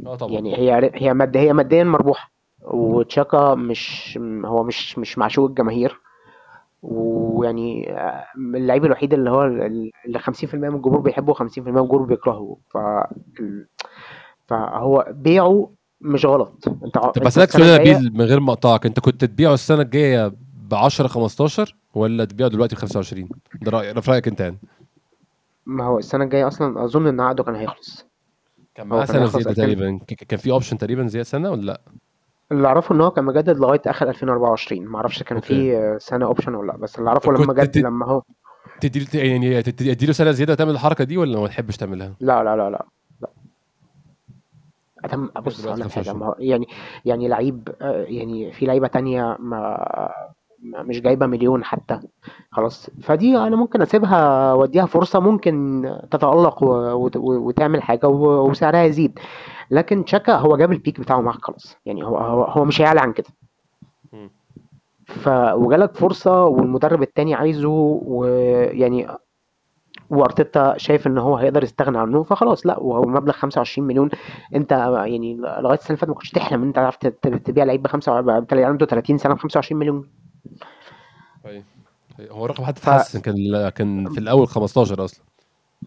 آه طبعا. يعني هي هي ماديا هي ماديا مربوحة. وتشاكا مش هو مش مش معشوق الجماهير. ويعني آه، اللعيب الوحيد اللي هو اللي 50% من الجمهور بيحبه و50% من الجمهور بيكرهه. ف فهو بيعه مش غلط. انت طب بسالك سؤال نبيل من غير ما اقطعك انت كنت تبيعه السنة الجاية ب 10 15 ولا تبيعه دلوقتي ب 25 ده رايك في رأيك انت يعني. ما هو السنة الجاية أصلا أظن إن عقده كان هيخلص. كان معاه سنة زيادة تقريبا. كان في option تقريبا زيادة سنة ولا لأ؟ اللي أعرفه إن هو كان مجدد لغاية آخر 2024 ما أعرفش كان في سنة option ولا لأ بس اللي أعرفه لما جد لما هو تدي يعني تدي له سنة زيادة تعمل الحركة دي ولا ما تحبش تعملها؟ لا لا لا لا أتم بص أقول لك حاجة. يعني يعني لعيب آه، يعني في لعيبة تانية ما مش جايبة مليون حتى. خلاص. فدي أنا ممكن أسيبها واديها فرصة ممكن تتألق وتعمل حاجة وسعرها يزيد. لكن تشاكا هو جاب البيك بتاعه معاك خلاص. يعني هو هو, هو مش هيعلى عن كده. ف وجالك فرصة والمدرب التاني عايزه ويعني وأرتيتا شايف إن هو هيقدر يستغنى عنه فخلاص لا وهو مبلغ 25 مليون. أنت يعني لغاية السنة اللي فاتت ما كنتش تحلم إن أنت تعرف تبيع لعيب ب 5 عنده 30 سنة ب 25 مليون. أيوة. هو الرقم حتى ف اتحسن كان كان في الأول 15 أصلا.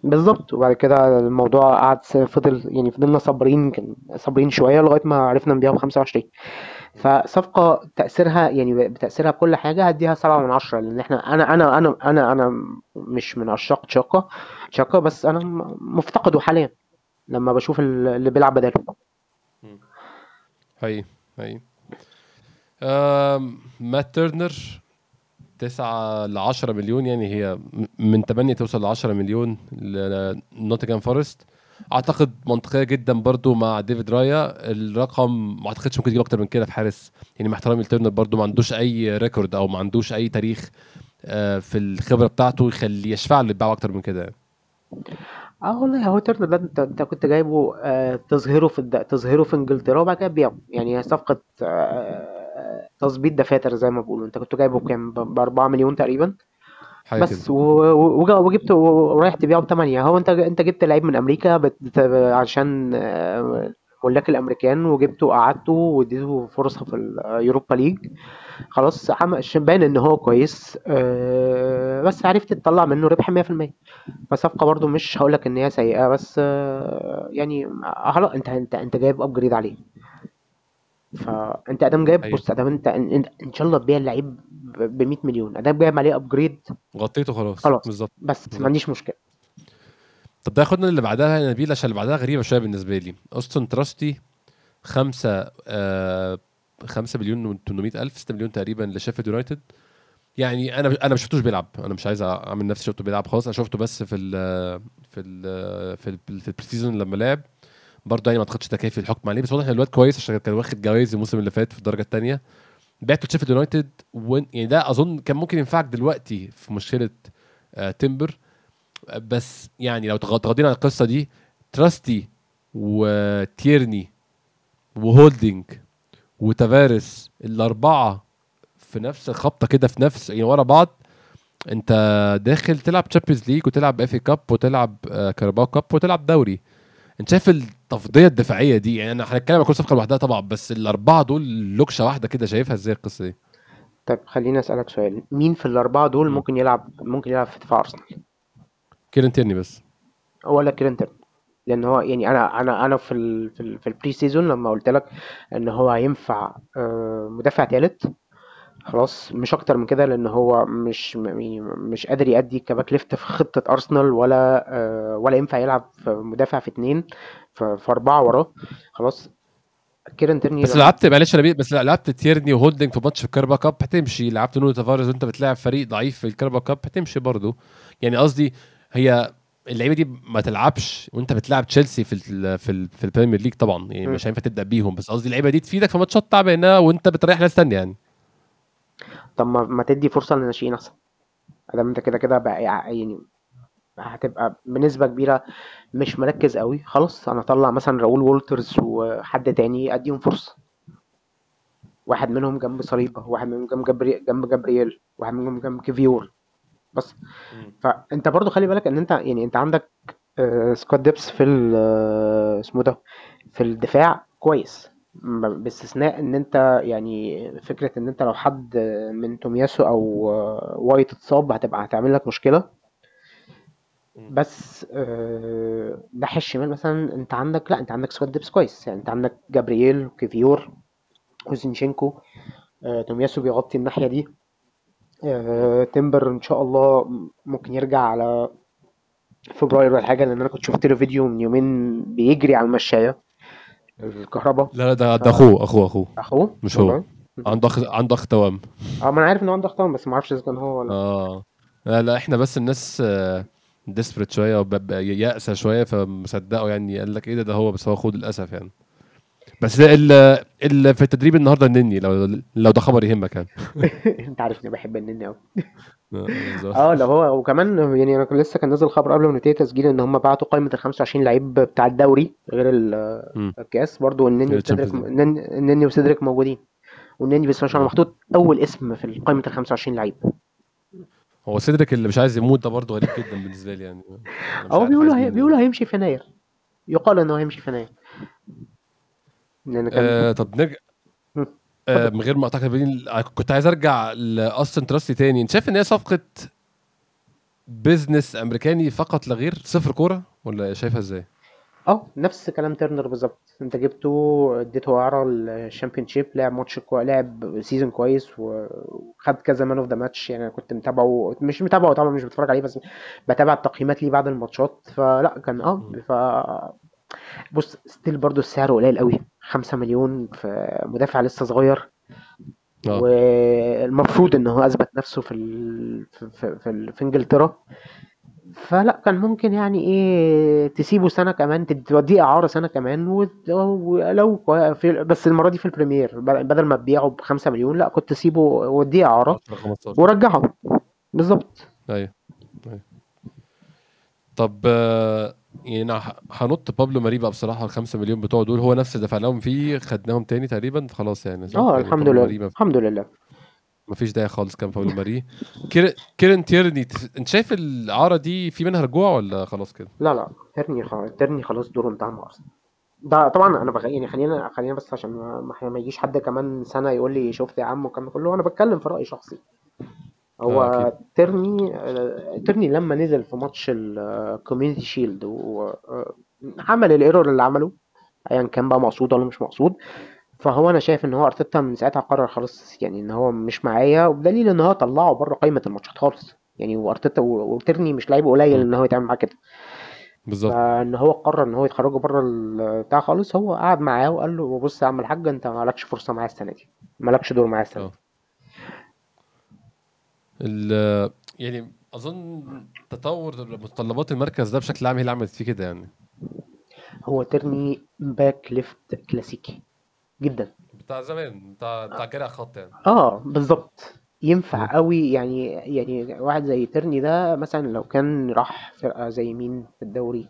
بالظبط. وبعد كده الموضوع قعد س- فضل يعني فضلنا صابرين كان صابرين شوية لغاية ما عرفنا نبيعه ب 25 فصفقة تأثيرها يعني بتأثيرها بكل حاجة هديها 7 من 10 لأن إحنا أنا أنا أنا أنا أنا مش من عشاق تشاكا تشاكا بس أنا م- مفتقده حاليا لما بشوف ال- اللي بيلعب بداله. هي هي آم، مات تيرنر 9 ل 10 مليون يعني هي من 8 توصل ل 10 مليون لنوتنجهام فورست أعتقد منطقية جدا برضو مع ديفيد رايا الرقم ما أعتقدش ممكن يجيب أكتر من كده في حارس يعني مع احترامي لتيرنر برضو ما عندوش أي record أو ما عندوش أي تاريخ آه، في الخبرة بتاعته يخلي يشفع له يتباع أكتر من كده يعني. آه والله هو تيرنر ده أنت أنت كنت جايبه آه تظهره في. تظهره في إنجلترا وبعد كده يعني هي صفقة آه تظبيط دفاتر زي ما بيقولوا. انت كنت جايبه بكام؟ ب 4 مليون تقريبا. حاجة كده. بس و- و- وجا- وجبته ورايح تبيعه بثمانية هو انت انت جبت لعيب من أمريكا بت... عشان آه، ملاك الأمريكان وجبته وقعدته واديته فرصة في ال Europa League. خلاص باين إن هو كويس. آه، بس عرفت تطلع منه ربح 100% فصفقة برضو مش هقول لك إن هي سيئة بس آه، يعني انت انت انت جايب upgrade عليه. فأنت أدام جايب أيوه. بص أدام أنت إن, إن شاء الله تبيع اللعيب ب 100 مليون. أدام جايب عليه upgrade غطيته خلاص. خلاص. بالظبط. بس ما بالظبط. عنديش مشكلة. طب ده ياخدنا اللي بعدها يا نبيل عشان اللي بعدها غريبة شوية بالنسبة لي. أوستن تراستي خمسة آه خمسة مليون و 800 ألف 6 مليون تقريبا لشيفيلد يونايتد. يعني أنا أنا ما شفتوش بيلعب. أنا مش عايز أعمل نفسي شفته بيلعب خلاص أنا شفته بس في ال في ال في ال في ال pre-season لما لعب. برضه يعني ما أعتقدش ده كافي الحكم عليه بس واضح إن الواد كويس عشان كان واخد جوائز الموسم اللي فات في الدرجة الثانية بعته لشيفيلد يونايتد يعني ده أظن كان ممكن ينفعك دلوقتي في مشكلة آه تمبر بس يعني لو تغ- تغضينا عن القصة دي تراستي وتيرني وهولدنج وتافاريس الأربعة في نفس الخبطه كده في نفس يعني ورا بعض أنت داخل تلعب Champions League وتلعب FA Cup وتلعب آه، Carabao Cup وتلعب دوري. انت شايف التفضيه الدفاعية دي؟ يعني أنا هنتكلم عن كل صفقه لوحدها طبعا بس الأربعة دول لوكشة واحدة كده شايفها إزاي القصة دي؟ طيب خليني أسألك سؤال. مين في الأربعة دول مم. ممكن يلعب ممكن يلعب في دفاع أرسنال؟ كيرن تيرني بس. ولا كرينتون لأن هو يعني أنا أنا أنا في ال في, ال في البري سيزون لما قلت لك إن هو هينفع آه، مدافع ثالث خلاص مش أكتر من كده لأن هو مش مش قادر يأدي ك back left في خطة أرسنال ولا آه، ولا ينفع يلعب في مدافع في اتنين في, أربعة وراه. خلاص كيرن تيرني بس لعبت معلش أنا بس لعبت تيرني وهولدنج في ماتش في الكاراباو كاب هتمشي. لعبت نونو تافاريز وأنت بتلاعب فريق ضعيف في الكاراباو كاب هتمشي برضه. يعني قصدي هي اللعيبة دي ما تلعبش وأنت بتلعب تشيلسي في ال في ال في البريمير ليج طبعا. يعني. مش هينفع تبدأ بيهم. بس قصدي اللعيبة دي تفيدك في ماتشات تعبانة وأنت بتريح ناس تانية يعني. طب ما, ما تدي فرصة للناشئين أحسن. ادام أنت كده كده بقى يعني هتبقى بنسبة كبيرة مش مركز قوي خلاص أنا أطلع مثلا راؤول وولترز وحد تاني أديهم فرصة. واحد منهم جنب صليبة واحد منهم جنب جبري... جنب جبريل واحد منهم جنب كيفيور. بس. فأنت برضو خلي بالك إن أنت يعني أنت عندك آه، squad depth في آه، اسمه ده في الدفاع كويس. باستثناء إن أنت يعني فكرة إن أنت لو حد من تومياسو أو آه، وايت اتصاب هتبقى هتعمل لك مشكلة. بس آه، ناحية الشمال مثلا أنت عندك لا أنت عندك squad depth كويس. يعني أنت عندك جابرييل وكيفيور وزينشينكو آه، تومياسو بيغطي الناحية دي. آه، تمبر إن شاء الله ممكن يرجع على فبراير ولا حاجة لأن أنا كنت شفت له فيديو من يومين بيجري على المشاية. الكهرباء؟ لا لا ده ده أخوه أخوه أخوه. أخوه؟ مش هو. عنده أخ عنده أخ توأم. آه ما أنا عارف ان هو عنده أخ توأم بس ما أعرفش إذا كان هو ولا آه. لا لا إحنا بس الناس desperate شوية وب- يأسى شوية فمصدقوا يعني. قال لك إيه ده ده هو بس هو أخوه للأسف يعني. بس ده ال ال في التدريب النهارده النني لو لو ده خبر يهمك يعني. أنت عارف إني بحب النني قوي آه،. آه لو هو وكمان يعني أنا كان لسه كان نازل خبر قبل ما نبتدي تسجيل إن هم بعتوا قائمة ال 25 لعيب بتاع الدوري غير. الكاس. برضو النني وسيدريك. النني وسيدريك موجودين. ما شاء الله محطوط أول اسم في قائمة ال 25 لعيب. هو سيدريك اللي مش عايز يموت ده برضه غريب جدا بالنسبة لي يعني. مش هو بيقولوا هي... بيقولوا هيمشي في يناير. يقال انه هيمشي في يناير. لأن كان آه طب نرجع من غير ما اقطعك بين كنت عايز ارجع لأوستن تراستي تاني. انت شايف إن هي صفقة business أمريكاني فقط لا غير صفر كورة ولا شايفها إزاي؟ أه نفس كلام تيرنر بالظبط. أنت جبته اديته اعاره الشامبيون شيب لعب ماتش كويس لعب season كويس وخد كذا man of the match يعني أنا كنت متابعه مش متابعه طبعا مش بتفرج عليه بس بتابع التقييمات ليه بعد الماتشات. فلا كان أه ف بص still برضو السعر قليل قوي 5 مليون في مدافع لسه صغير. آه. والمفروض إن هو أثبت نفسه في ال... في, في, في, ال... في إنجلترا. فلا كان ممكن يعني إيه تسيبه سنة كمان توديه إعارة سنة كمان وت- ولو في بس المرة دي في البريمير بدل ما تبيعه ب 5 مليون لا كنت تسيبه وديه إعارة 10 15 ورجعه. بالظبط. أيوه أيوه. طب آه، يعني أنا ه- هنط بابلو ماري بقى بصراحة ال 5 مليون بتوع دول. هو نفس دفعناهم فيه خدناهم تاني تقريبا خلاص يعني؟ آه يعني الحمد لله. الحمد لله. ما فيش داعي خالص كان بابلو ماري كير- كيرن تيرني انت شايف الاعاره دي في منها رجوع ولا خلاص كده؟ لا لا ترني خلاص ترني خلاص دوره انتهى مع ارسنال ده طبعا أنا بغ... يعني خلينا خلينا بس عشان ما, ما يجيش حد كمان سنة يقول لي شفت يا عم والكلام كله. أنا بتكلم في رأي شخصي. هو آه، أكيد. ترني آه، ترني لما نزل في ماتش الكوميونتي شيلد وعمل ال error اللي عمله ايا كان بقى مقصود ولا مش مقصود. فهو أنا شايف إن هو أرتيتا من ساعتها قرر خلاص يعني إن هو مش معايا وبدليل إن هو طلعه بره قائمة الماتشات خالص. يعني وأرتيتا وترني مش لعيب قليل إن هو يتعامل معاه كده. بالظبط. فإن هو قرر إن هو يخرجه بره بتاع خالص هو قعد معاه وقال له بص يا عم الحاج أنت مالكش فرصة معايا السنة دي. مالكش دور معايا السنة آه. دي. يعني أظن تطور متطلبات المركز ده بشكل عام هي اللي عملت فيه كده يعني. هو ترني back left كلاسيكي. جدا. بتاع زمان بتاع بتاع جري ع خط يعني. آه بالظبط ينفع. قوي يعني يعني واحد زي ترني ده مثلا لو كان راح فرقة زي مين في الدوري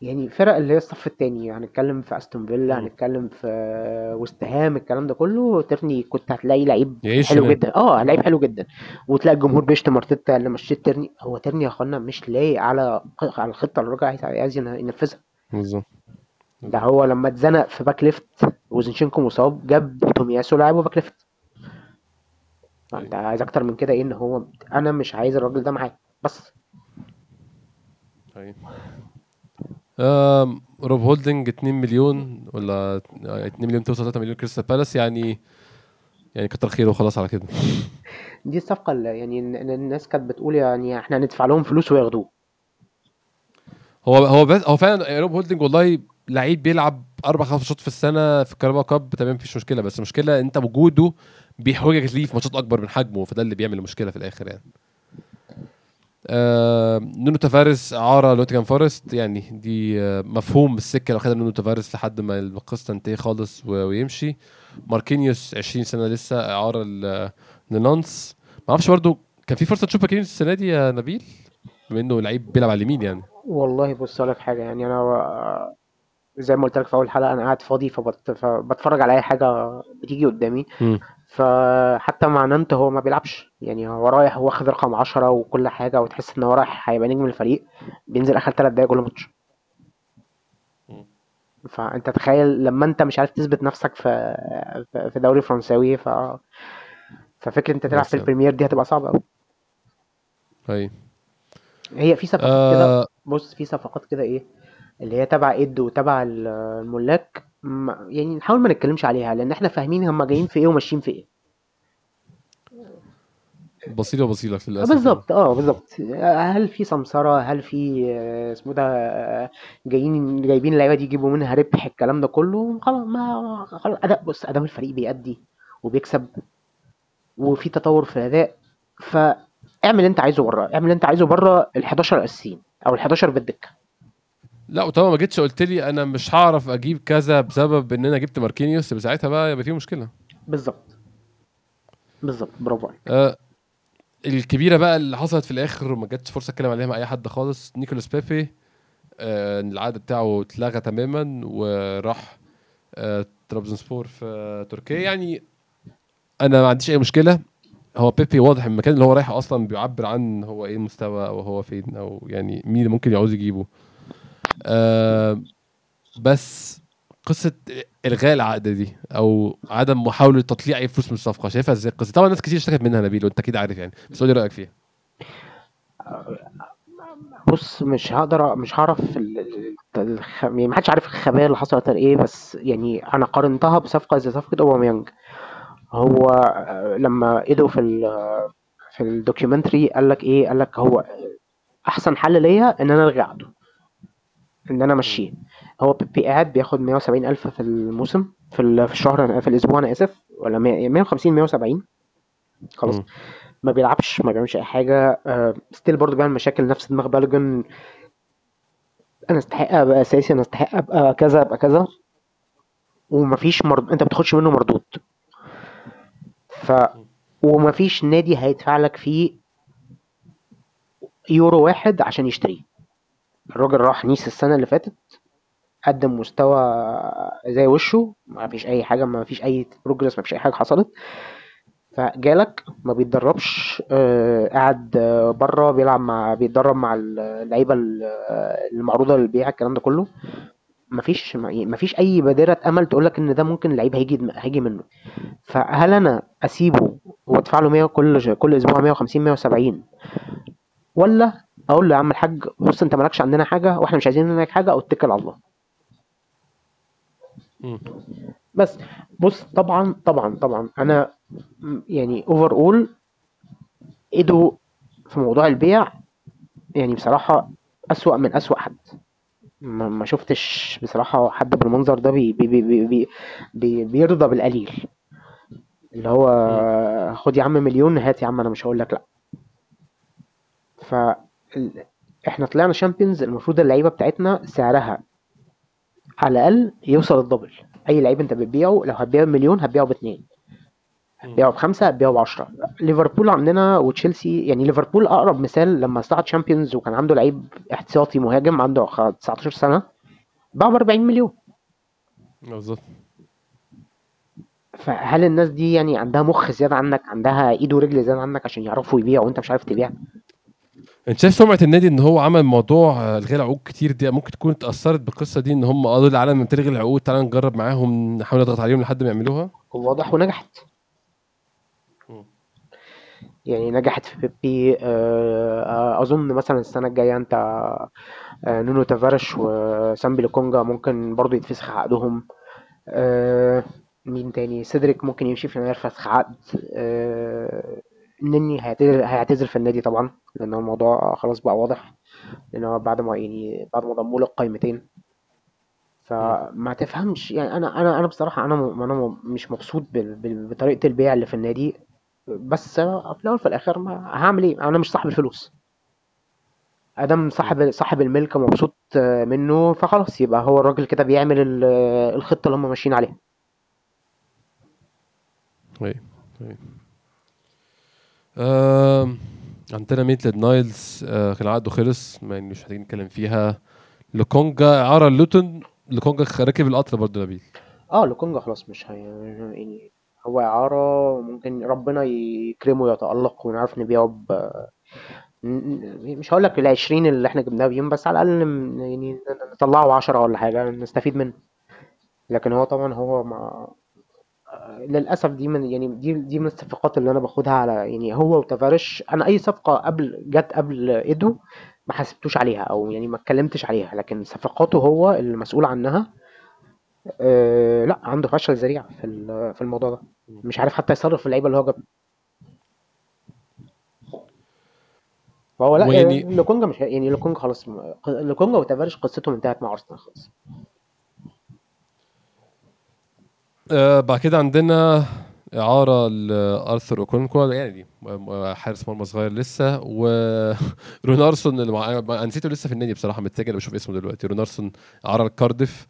يعني فرق اللي هي الصف التاني. هنتكلم في أستون فيلا مم. هنتكلم في وست هام الكلام ده كله. ترني كنت هتلاقي لعيب يعيش حلو هناك. جدا. آه لعيب حلو جدا. وتلاقي الجمهور بيشتم أرتيتا اللي مشيت ترني هو ترني يا أخوانا مش لايق على على الخطة اللي الراجل عايز ينفذها. بالظبط. ده هو لما اتزنق في back left وزنشينكو مصاب جاب تومياسو لعبه back left. انت عايز أكتر من كده إيه إن هو أنا مش عايز الراجل ده معايا. بس. أيوة. روب هولدنج 2 مليون ولا 2 مليون توصل 3 مليون كريستال بالاس يعني يعني كتر خيره وخلاص على كده. دي الصفقة اللي يعني ال- ال- الناس كانت بتقول يعني إحنا هندفع لهم فلوس وياخدوه. هو هو بس هو فعلا روب هولدنج والله لعيب بيلعب أربع خمس ماتشات في السنة في الكاراباو كاب تمام مفيش مشكلة. بس المشكلة أنت وجوده بيحوجك ليه في ماتشات أكبر من حجمه فده اللي بيعمل المشكلة في الآخر يعني. آه نونو تافاريس اعاره لنوتينجهام فورست يعني دي آه مفهوم السكه لو خدها نونو تافاريس لحد ما القصة تنتهي خالص ويمشي. ماركينيوس 20 سنة لسه اعاره لنانس ما أعرفش برضو كان في فرصة تشوف ماركينيوس السنة دي يا نبيل؟ بما إنه لعيب بيلعب على اليمين يعني. والله بص لك حاجة يعني أنا زي ما قلت لك في أول حلقة أنا قاعد فاضي فبت... فبتفرج على أي حاجة بتيجي قدامي. مم. فحتى مع نانت هو ما بيلعبش. يعني هو رايح واخد رقم عشرة وكل حاجة وتحس إن هو رايح هيبقى نجم الفريق بينزل آخر ثلاث دقايق كل ماتش. فأنت تخيل لما أنت مش عارف تثبت نفسك في في دوري فرنساوي ف ففكرة أنت تلعب في. ال Premier دي هتبقى صعبة قوي اي هي في صفقات كده؟ آه. بص في صفقات كده إيه؟ اللي هي تبع إيدو تبع ال- الملاك ما- يعني نحاول ما نتكلمش عليها لأن إحنا فاهمين هم جايين في إيه وماشيين في إيه. بصيلة وبصيلة للاسف بالظبط آه بالظبط. هل في سمسرة؟ هل في آه، اسمه ده آه، جايين جايبين اللعيبة دي يجيبوا منها ربح الكلام ده كله؟ خلاص ما خلاص أداء بص أداء الفريق بيأدي وبيكسب وفي تطور في الأداء فاعمل اللي أنت عايزه بره اعمل اللي أنت عايزه بره ال 11 الاساسيين أو ال 11 بالدكة. لا وطبعا ما جيتش قلت لي أنا مش هعرف أجيب كذا بسبب إن أنا جبت ماركينيوس ساعتها بقى يبقى في مشكلة. بالظبط. بالظبط. برافو عليك. آه الكبيرة بقى اللي حصلت في الآخر وما جاتش فرصة أتكلم عليها مع أي حد خالص نيكولاس بيبي. آه العقد بتاعه اتلغى تماما وراح آه ترابزونسبور في تركيا. يعني أنا ما عنديش أي مشكلة. هو بيبي واضح المكان اللي هو رايحه أصلا بيعبر عن هو إيه المستوى أو هو فين أو يعني مين اللي ممكن يعوز يجيبه. آه بس قصة إلغاء العقد دي أو عدم محاولة تطليع أي فلوس من الصفقة شايفها إزاي القصة؟ طبعا ناس كتير اشتكت منها نبيل وأنت أكيد عارف يعني بس قول لي رأيك فيها. بص مش هقدر مش هعرف ال... ال- الخ... يعني محدش عارف الخبايا اللي حصلت إيه بس يعني أنا قارنتها بصفقة زي صفقة أوباميانج. هو آه، لما إيدو في ال... في ال documentary قال لك إيه؟ قال لك هو أحسن حل ليا إن أنا ألغي عقده. إن أنا أمشيه. هو بيبي قاعد بياخد 170 ألف في الموسم في في الشهر في الأسبوع أنا آسف ولا 100 150 170 خلاص. ما بيلعبش ما بيعملش أي حاجة. still برضه بيعمل مشاكل نفس دماغ بالوجون. أنا أستحق أبقى أساسي أنا أستحق أبقى كذا أبقى كذا. ومفيش مرض أنت بتاخدش منه مردود. ف ومفيش نادي هيدفع لك فيه يورو واحد عشان يشتريه. الراجل راح نيس السنة اللي فاتت قدم مستوى زي وشه ما فيش أي حاجة ما فيش أي بروجرس ما فيش أي حاجة حصلت. فجالك ما بيتدربش آه، قاعد آه، بره بيلعب مع بيتدرب مع اللعيبة ال- آه، للبيع الكلام ده كله. مفيش مفيش أي بادرة امل تقول لك إن ده ممكن لعيب هيجي هيجي منه. فهل أنا أسيبه وأدفع له 100 كل كل أسبوع 150 170 ولا أقول له يا عم الحاج بص انت مالكش عندنا حاجة وإحنا مش عايزين منك حاجة أو اتكل على الله. بس بص طبعا طبعا طبعا أنا يعني اوفر اول إيدو في موضوع البيع يعني بصراحة أسوأ من أسوأ حد. ما ما شفتش بصراحة حد بالمنظر ده بي بي بي بي بي بي بيرضى بالقليل. اللي هو خد يا عم مليون هات يا عم أنا مش هقول لك لأ. ف ال- إحنا طلعنا Champions المفروض اللعيبة بتاعتنا سعرها على الأقل يوصل ال double. أي لعيب أنت بتبيعه لو هتبيعه بمليون هتبيعه باتنين. هتبيعه بخمسة هتبيعه بعشرة. ليفربول عندنا وتشيلسي يعني ليفربول أقرب مثال لما صعد Champions وكان عنده لعيب احتياطي مهاجم عنده خ- 19 سنة باعه ب 40 مليون. بالظبط. فهل الناس دي يعني عندها مخ زيادة عنك عندها إيد ورجل زيادة عنك عشان يعرفوا يبيعوا وأنت مش عارف تبيع؟ انت شايف سمعة النادي ان هو عمل موضوع آه، الغاء العقود كتير دي؟ ممكن تكون اتاثرت بالقصة دي ان هم قالوا العالم بتلغي العقود؟ تعالى نجرب معاهم نحاول نضغط عليهم لحد ما يعملوها. واضح ونجحت. يعني نجحت في بيبي آه، أظن مثلا السنة الجاية انت آه، نونو تافارش وسامبي لوكونجا ممكن برضو يتفسخ عقدهم. آه، مين تاني؟ سيدريك ممكن يمشي في يناير فسخ عقد. نني هيعتزل هيعتزل في النادي طبعا لأن الموضوع خلاص بقى واضح لأن هو بعد ما يعني بعد ما ضموا له القايمتين فما تفهمش يعني أنا أنا أنا بصراحة أنا م- أنا م- مش مبسوط بال- بال- بطريقة البيع اللي في النادي. بس في الأول في الآخر ما هعمل إيه؟ أنا مش صاحب الفلوس. مادام صاحب صاحب الملك مبسوط منه فخلاص يبقى هو الراجل كده بيعمل ال- الخطة اللي هم ماشيين عليها. أيوه أيوه آم، عندنا ميتلاند نايلز آه، كان عقده خلص ما يعني مش محتاجين نتكلم فيها. لوكونجا اعاره لوتون لوكونجا راكب القطر برضه نبيل آه لوكونجا خلاص مش هي يعني هو إعارة ممكن ربنا يكرمه ويتألق ونعرف نبيعه ب مش هقول لك العشرين اللي إحنا جبناه بيهم بس على الأقل ن- يعني نطلعه عشرة ولا حاجة نستفيد منه. لكن هو طبعا هو ما للأسف دي من يعني دي دي من الصفقات اللي أنا باخدها على يعني هو وتافاريش أنا أي صفقة قبل جت قبل إيدو ما حسبتوش عليها أو يعني ما اتكلمتش عليها لكن صفقاته هو المسؤول عنها. آه لا عنده فشل ذريع في في الموضوع ده. مش عارف حتى يصرف اللعيبة اللي هو جابها. فهو لا ويعني- يعني لوكونجا مش يعني لوكونجا خلاص لوكونجا وتافاريش قصتهم انتهت مع أرسنال خلاص. آه بعد كده عندنا إعارة لأرثر أوكونكوا يعني حارس مرمى صغير لسه ورونارسون اللي مع... نسيته لسه في النادي بصراحة متجه بشوف اسمه دلوقتي. رونارسون إعارة لكارديف.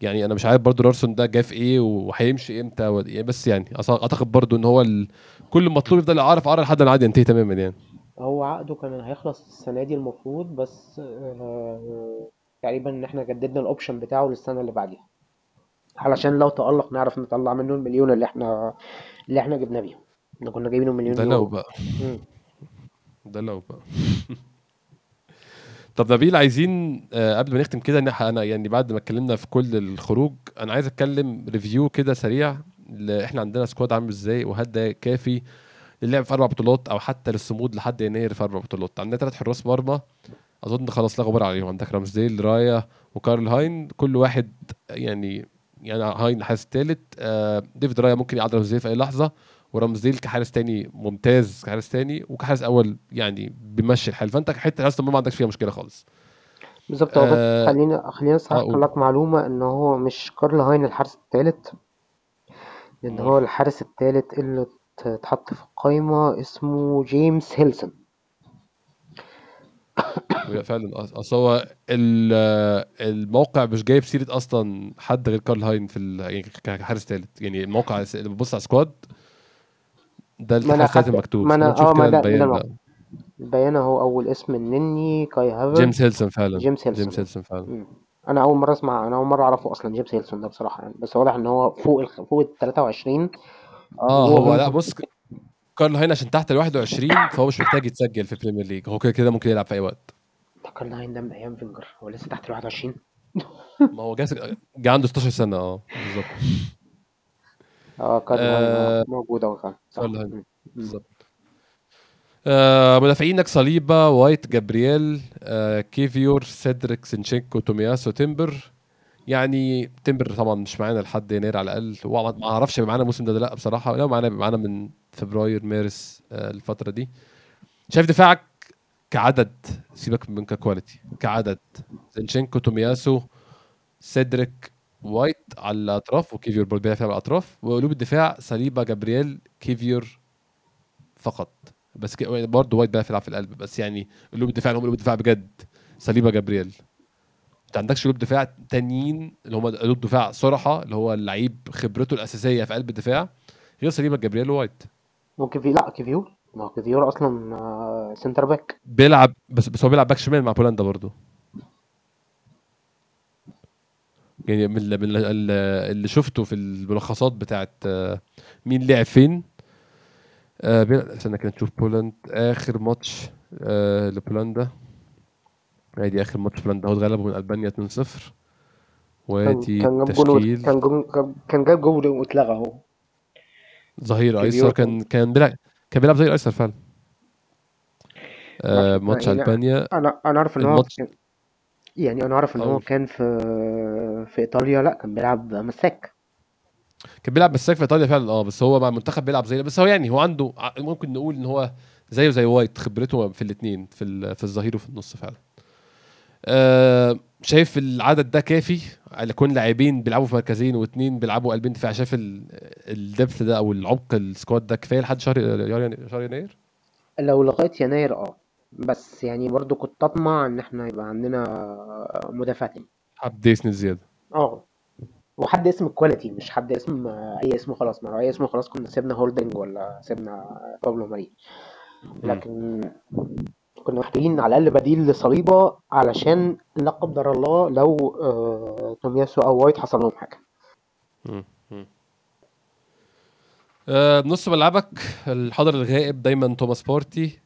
يعني أنا مش عارف برضو رونارسون ده جه في إيه وهيمشي إمتى ولا إيه بس يعني أعتقد برضو إن هو ال... كل مطلوب يفضل إعارة في إعارة لحد ما ينتهي تماما يعني. هو عقده كان هيخلص السنة دي المفروض بس آه، تقريبا إن إحنا جددنا ال option بتاعه للسنة اللي بعديها. علشان لو تألق نعرف نطلع منه المليون اللي إحنا اللي إحنا جبناه بيهم. إحنا كنا جايبينه مليون ده لو بقى. مم. ده لو بقى. طب نبيل عايزين آه، قبل ما نختم كده أنا يعني بعد ما اتكلمنا في كل الخروج أنا عايز أتكلم review كده سريع إحنا عندنا squad عامل إزاي وهل ده كافي للعب في أربع بطولات أو حتى للصمود لحد يناير في أربع بطولات. عندنا ثلاث حراس مرمى أظن خلاص لا غبار عليهم. عندك رامزديل رايا وكارل هاين كل واحد يعني يعني هاين الحارس الثالث آه ديفيد رايا ممكن يعدل رامزديل في أي لحظة ورامزديل كحارس تاني ممتاز كحارس تاني وكحارس أول يعني بيمشي الحال. فأنت حتة المرمى ما عندكش فيها مشكلة خالص. بالظبط هو بس آه خلينا خلينا آه أصحح قول لك معلومة إن هو مش كارل هاين الحارس الثالث لأن هو الحارس الثالث اللي ات- اتحط في القايمة اسمه جيمس هيلسون. فعلا. أصل هو ال- الموقع مش جايب سيرة أصلا حد غير كارل هاين في ال- يعني كحارس ثالث يعني الموقع اللي بتبص على squad ده الحارس الثالث المكتوب. ما أنا آه ما ده البيان أهو أول اسم النني كاي جيمس هافرتز هيلسون فعلا. جيمس جيمس هيلسون هيلسون فعلا. مم. أنا أول مرة اسمع أنا أول مرة أعرفه أصلا جيمس هيلسون ده بصراحة يعني. بس واضح إن هو فوق ال فوق ال 23 آه هو لا بص كارل هاين عشان تحت ال 21 فهو مش محتاج يتسجل في ال Premier League هو كده كده ممكن يلعب في أي وقت. كارل هاين ده من أيام فينجر. هو لسه تحت ال 21 ما هو جاس جه عنده 16 سنة آه. بالظبط. آه كارل هاين آه موجود أهو كارل هاين. بالظبط. آه مدافعينك صليبا وايت جابرييل آه كيفيور سيدريك زينشينكو تومياسو تيمبر يعني تيمبر طبعا مش معانا لحد يناير على الأقل. هو ما أعرفش معانا الموسم ده لأ بصراحة. لو معانا معانا من فبراير مارس آه الفترة دي. شايف دفاعك كعدد سيبك من ك quality كعدد. زينشينكو تومياسو سيدريك وايت على الأطراف وكيفيور برضه بيلعب على الأطراف وقلوب الدفاع صليبا جابرييل كيفيور فقط. بس كي- برضه وايت بيعرف يلعب في القلب بس يعني قلوب الدفاع اللي هم قلوب الدفاع بجد. صليبا جابرييل. انت عندكش قلوب دفاع تانيين اللي هم قلوب دفاع صراحة اللي هو اللعيب خبرته الأساسية في قلب الدفاع غير صليبا جابرييل ووايت. وكيفي لا كيفيور. ما هو كيفيور أصلا آه، center back بيلعب بس بس هو بيلعب back شمال مع بولندا برضه يعني من اللي, من اللي اللي شفته في الملخصات بتاعت آه، مين لعب فين. آه استنى كده نشوف بولند. آخر ماتش آه لبولندا. ادي آخر ماتش بولندا. هو اتغلبوا من ألبانيا 2-0 كان وادي كان جاب جول كان جاب جول واتلغى اهو ظهير أيسر كان كان بيلعب كان بيلعب ظهير أيسر فعلا. آه ماتش يعني ألبانيا. أنا أنا عارف إن هو يعني أنا عارف إن هو كان في في إيطاليا لا كان بيلعب مساك. كان بيلعب مساك في إيطاليا فعلا آه بس هو مع المنتخب بيلعب زي بس هو يعني هو عنده ممكن نقول إن هو زيه زي وايت خبرته في الاثنين في في الظهير وفي النص فعلا. شايف العدد ده كافي؟ على كون لاعبين بيلعبوا في مركزين واثنين بيلعبوا قلبين دفاع شايف ال- ال depth ده أو العمق ال squad ده كفاية لحد شهر شهر يناير؟ لو لغاية يناير آه. بس يعني برضو كنت أطمع إن إحنا يبقى عندنا مدافع تاني حب يسند زيادة. آه. وحد اسم ال quality مش حد اسم أي اسم خلاص. ما لو أي اسم خلاص كنا سيبنا هولدنج ولا سيبنا بابلو ماري. لكن كنا محتاجين على الأقل بديل لصليبة علشان لا قدر الله لو آه، تومياسو أو وايت حصل لهم حاجة. آه نص ملعبك الحاضر الغائب دايما توماس بارتي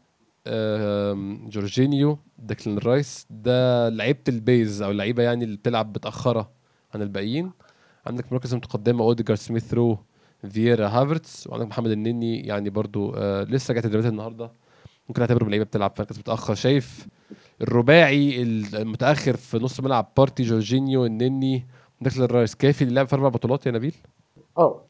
جورجينيو ديكلان رايس. ده لعيبة ال base أو اللعيبة يعني اللي بتلعب متأخرة عن الباقيين. عندك مركز متقدمة اوديجار سميث رو فييرا هافرتس وعندك محمد النني يعني برضو آه لسه جاي تدريبات النهارده. ممكن أعتبره من اللعيبه بتلعب في مركز متأخر. شايف الرباعي المتأخر في نص ملعب بارتي جورجينيو النني ديكلان رايس كافي للعب في أربع بطولات يا نبيل؟ آه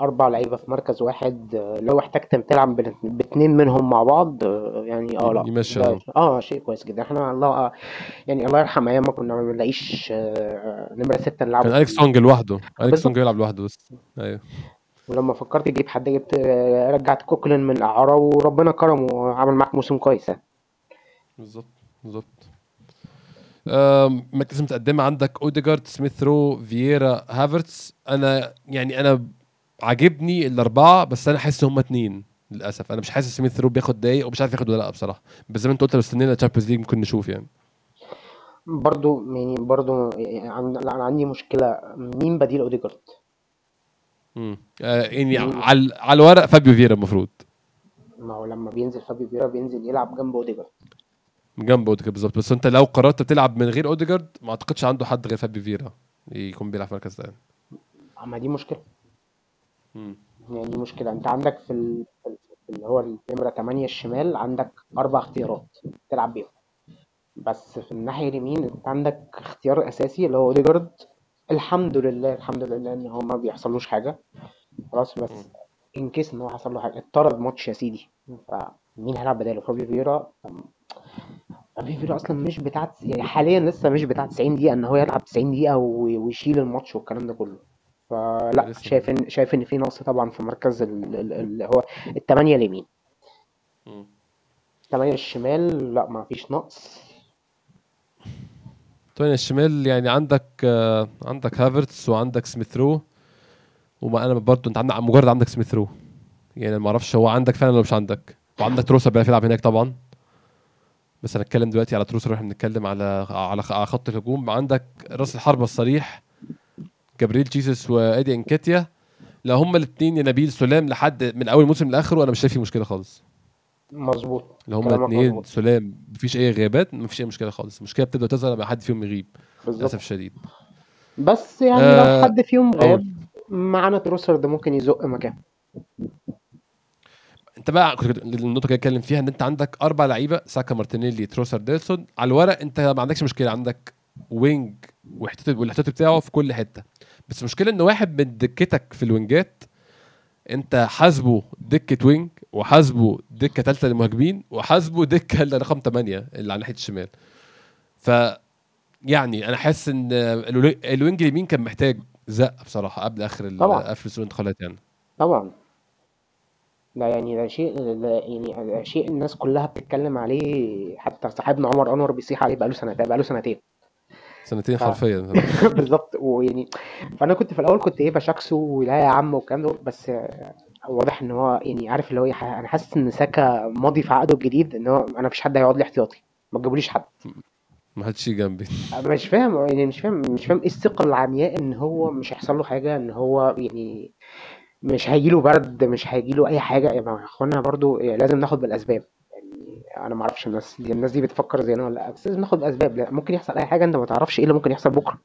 أربع لعيبة في مركز واحد. لو احتجت تلعب باتنين منهم مع بعض يعني آه لا. يمشي آه شيء كويس جدا. إحنا الله يعني الله يرحم أيام ما كنا ما بنلاقيش آه، نمرة ستة نلعبه كان أليكس ال- سونج لوحده. أليكس سونج بيلعب لوحده بس. أيوه. ولما فكرت تجيب حد جبت رجعت كوكلين من الاعاره وربنا كرمه وعمل معاك موسم كويس يعني. بالظبط بالظبط. مركز متقدمه عندك أوديجارد سميث رو فييرا هافرتس. أنا يعني أنا عاجبني الأربعة بس أنا حاسس إن هم اتنين للأسف. أنا مش حاسس سميث رو بياخد دقايق ومش عارف ياخد ولا لأ بصراحة. بس زي ما أنت قلت لو استنينا Champions League ممكن نشوف يعني. برضو يعني برضو يعني عن- لا، أنا عندي مشكلة. مين بديل أوديجارد؟ امم آه يعني على على الورق فابيو فييرا المفروض. ما هو لما بينزل فابيو فييرا بينزل يلعب جنب اوديجارد. جنب اوديجارد بالظبط. بس انت لو قررت تلعب من غير اوديجارد ما اعتقدش عنده حد غير فابيو فييرا يكون بيلعب في مركز ثاني اما دي مشكلة. امم يعني دي مشكلة. انت عندك في ال- في ال- في اللي هو النمره 8 الشمال عندك أربع اختيارات تلعب بيهم. بس في الناحية اليمين انت عندك اختيار أساسي اللي هو اوديجارد الحمد لله الحمد لله إن هو ما بيحصلوش حاجة. خلاص بس in case إن هو حصل له حاجة اتطرد ماتش يا سيدي. فمين هيلعب بداله؟ فابيو فييرا فابيو فييرا أصلا مش بتاع يعني حاليا لسه مش بتاع 90 دقيقة إن هو يلعب 90 دقيقة وي- ويشيل الماتش والكلام ده كله. فلا لسه. شايف إن شايف إن في نقص طبعا في مركز ال- ال- اللي هو الثمانيه اليمين. مم. الثمانيه الشمال لا ما فيش نقص. طيب الشمال يعني عندك آه عندك هافرتس وعندك سميث رو وما أنا برضه أنت عندك مجرد عندك سميث رو يعني ما أعرفش هو عندك فعلا ولا مش عندك. وعندك تروسار بيعرف يلعب هناك طبعا. بس أنا أتكلم دلوقتي على تروسر وإحنا بنتكلم على على خط الهجوم. عندك راس الحربه الصريح جابريل جيسوس وادي انكاتيا لو هما الاثنين يا نبيل سلام لحد من أول موسم لآخره أنا مش شايف فيه مشكلة خالص. مظبوط هما كلامك الاثنين. سلام. مفيش أي غيابات مفيش أي مشكلة خالص. المشكلة بتبدأ تظهر لما حد فيهم يغيب للأسف الشديد. بس يعني آه، لو حد فيهم. غاب معانا تروسر ده ممكن يزق مكانه. أنت بقى كنت النقطة اللي اتكلم فيها إن أنت عندك أربع لعيبة ساكا مارتينيلي تروسار نيلسون. على الورق أنت ما عندكش مشكلة. عندك wing والاحتياطي بتاعه في كل حتة. بس المشكلة إن واحد من دكتك في الوينجات انت حاسبه دكة wing وحاسبه دكة ثالثه للمهاجمين وحاسبه دكة رقم 8 اللي على ناحيه الشمال. ف يعني أنا حاسس إن الو- ال wing اليمين كان محتاج زق بصراحة قبل آخر طبعا. قفل سوق الانتقالات يعني. طبعا. ده يعني ده شيء ده يعني ده شيء الناس كلها بتتكلم عليه حتى صاحبنا عمر أنور بيصيح عليه بقاله سنتين بقاله سنتين. سنتين حرفيا. بالظبط. ويعني فأنا كنت في الأول كنت إيه بشاكسه ولا يا عم والكلام ده بس واضح إن هو يعني عارف اللي هو أنا حاسس إن ساكا ماضي في عقده الجديد إن هو أنا مفيش حد هيقعد لي احتياطي. ما تجيبوليش حد. ما حدش جنبي. مش فاهم يعني مش فاهم مش فاهم إيه الثقة العمياء إن هو مش هيحصل له حاجة إن هو يعني مش هيجيله برد مش هيجيله أي حاجة. يا ما إخوانا برضو يعني لازم ناخد بالأسباب. يعني أنا ما أعرفش الناس دي الناس دي بتفكر زينا ولا لا بس لازم ناخد بالاسباب لأ ممكن يحصل أي حاجة أنت ما تعرفش إيه اللي ممكن يحصل بكرة.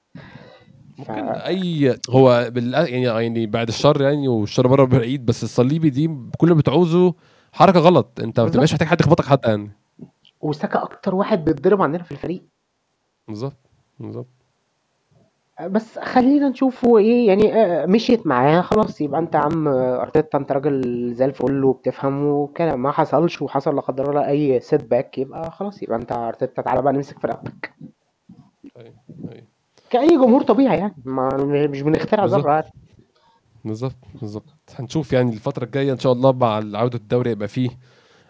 ف... ممكن أي هو بال يعني يعني بعد الشر يعني والشر بره بعيد بس الصليبي دي كل اللي بتعوزه حركة غلط. أنت ما. بتبقاش محتاج حد يخبطك حتى يعني. وساكا أكتر واحد بيتضرب عندنا في الفريق. بالظبط بالظبط. بس خلينا نشوف هو إيه يعني آه، مشيت معاه خلاص يبقى أنت يا عم أرتيتا أنت راجل زي الفل وبتفهم وكلام ما حصلش وحصل لا قدر الله أي setback يبقى خلاص يبقى أنت أرتيتا تعالى بقى نمسك في رقبتك أيوة، أيوة. كأي جمهور طبيعي يعني ما مش بنخترع. ذرة يعني. بالظبط بالظبط هنشوف يعني الفترة الجاية إن شاء الله مع عوده الدوري يبقى فيه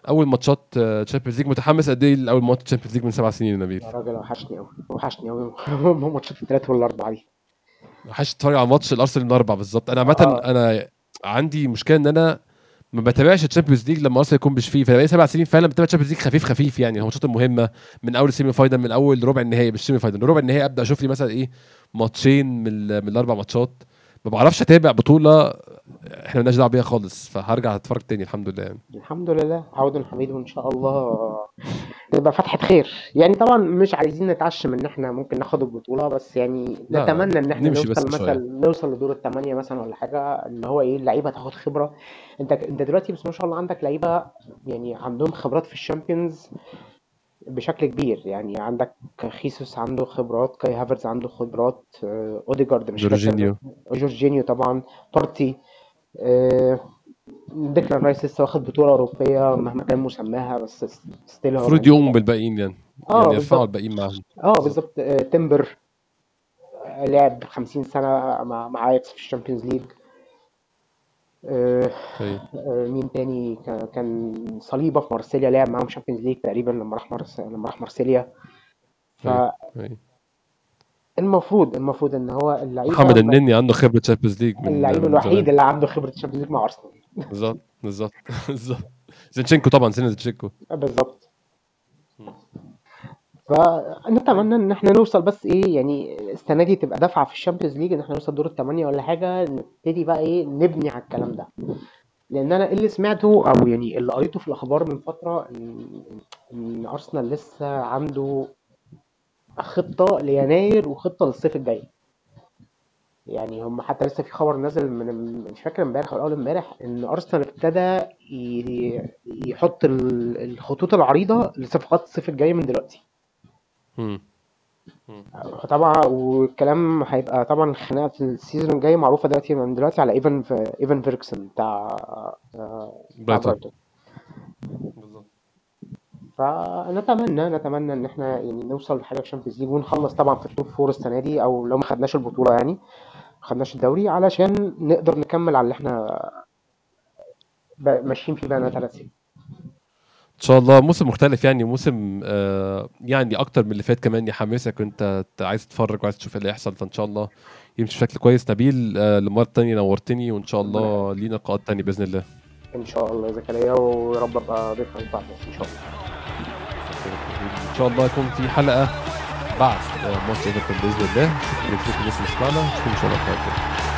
أول ماتشات Champions League متحمس قد إيه لأول ماتش Champions League من سبع سنين يا نبيل؟ يا راجل وحشني قوي وحشني قوي ماتشات الثلاث والأربعة دي. وحش تتفرج على ماتش الأرسنال الاربع بالظبط. أنا عامة آه. أنا عندي مشكلة إن أنا ما بتابعش ال Champions League لما أرسنال يكون مش فيه فبقالي سبع سنين فعلا بتابع ال Champions League خفيف خفيف يعني. الماتشات المهمة من أول ال semi final من أول ربع النهائي مش semi final ربع النهائي أبدأ أشوف لي مثلا إيه ماتشين من من الأربع ماتشات. ما بعرفش أتابع بطولة إحنا مالناش دعوة بيها خالص فهرجع أتفرج تاني الحمد لله يعني. الحمد لله. عود حميد وإن شاء الله. تبقى فتحة خير. يعني طبعا مش عايزين نتعشم إن إحنا ممكن ناخد البطولة بس يعني لا، نتمنى إن إحنا نمشي نوصل مثلا نوصل لدور الثمانية مثلا ولا حاجة إن هو إيه اللعيبة تاخد خبرة. أنت أنت دلوقتي بس ما شاء الله عندك لعيبة يعني عندهم خبرات في ال Champions. بشكل كبير. يعني عندك خيسوس عنده خبرات كاي هافرتس عنده خبرات آه، اوديجارد مش جورجينيو. جورجينيو طبعا. بارتي آه، ديكلان رايس لسه واخد بطولة أوروبية مهما كان مسماها بس still هو المفروض يقوموا بالباقيين يعني. آه يعني يرفعوا الباقيين معاهم. آه بالظبط آه، تمبر آه، لعب 50 سنة مع مع آياكس في ال Champions League. آه، طيب آه، مين تاني كان- كان صليبة في مارسيليا لعب معاهم Champions League تقريبا لما راح. لما راح مارسيليا أيوة. أيوة. فالمفروض المفروض إن هو اللعيبة محمد النني عنده خبرة Champions League من اللعيب من الوحيد زمان. اللي عنده خبرة ال Champions League مع أرسنال بالظبط بالظبط بالظبط زينتشينكو طبعا سنة زينتشينكو بالظبط فنتمنى إن إحنا نوصل بس إيه يعني السنة دي تبقى دفعة في ال Champions League إن إحنا نوصل دور الثمانيه ولا حاجة نبتدي بقى إيه نبني على الكلام ده. لأن أنا اللي سمعته أو يعني اللي قريته في الأخبار من فترة إن إن أرسنال لسه عنده خطة ليناير وخطة للصيف الجاي. يعني هم حتى لسه في خبر نازل من مش فاكر امبارح أو أول امبارح إن أرسنال ابتدى يحط ال- الخطوط العريضة لصفقات الصيف الجاي من دلوقتي. طبعا والكلام هيبقى طبعا الخناقه في ال season الجاي معروفة دلوقتي من دلوقتي على إيفن إيفن فيرجسون بتاع آه، بتاع برايتون. برايتون. بالظبط. فنتمنى نتمنى إن إحنا يعني نوصل لحاجة في ال Champions League ونخلص طبعا في ال top four السنة دي أو لو ما خدناش البطولة يعني ما خدناش الدوري علشان نقدر نكمل على اللي إحنا ب- ماشيين فيه بقى ثلاث سنين. ان شاء الله موسم مختلف يعني موسم آه يعني أكتر من اللي فات كمان يحمسك وانت عايز تتفرج وعايز تشوف إيه اللي هيحصل فإن شاء الله يمشي بشكل كويس نبيل آه لمرة تانية نورتني وإن شاء الله لينا لقاءات تانية بإذن الله. إن شاء الله يا زكريا ويا رب أبقى ضيف إن شاء الله. إن شاء الله يكون في حلقة بعد آه، ماتش إيفرتون بإذن الله. شكرا لكم الناس اللي سمعنا نشوفكم ان شاء الله في.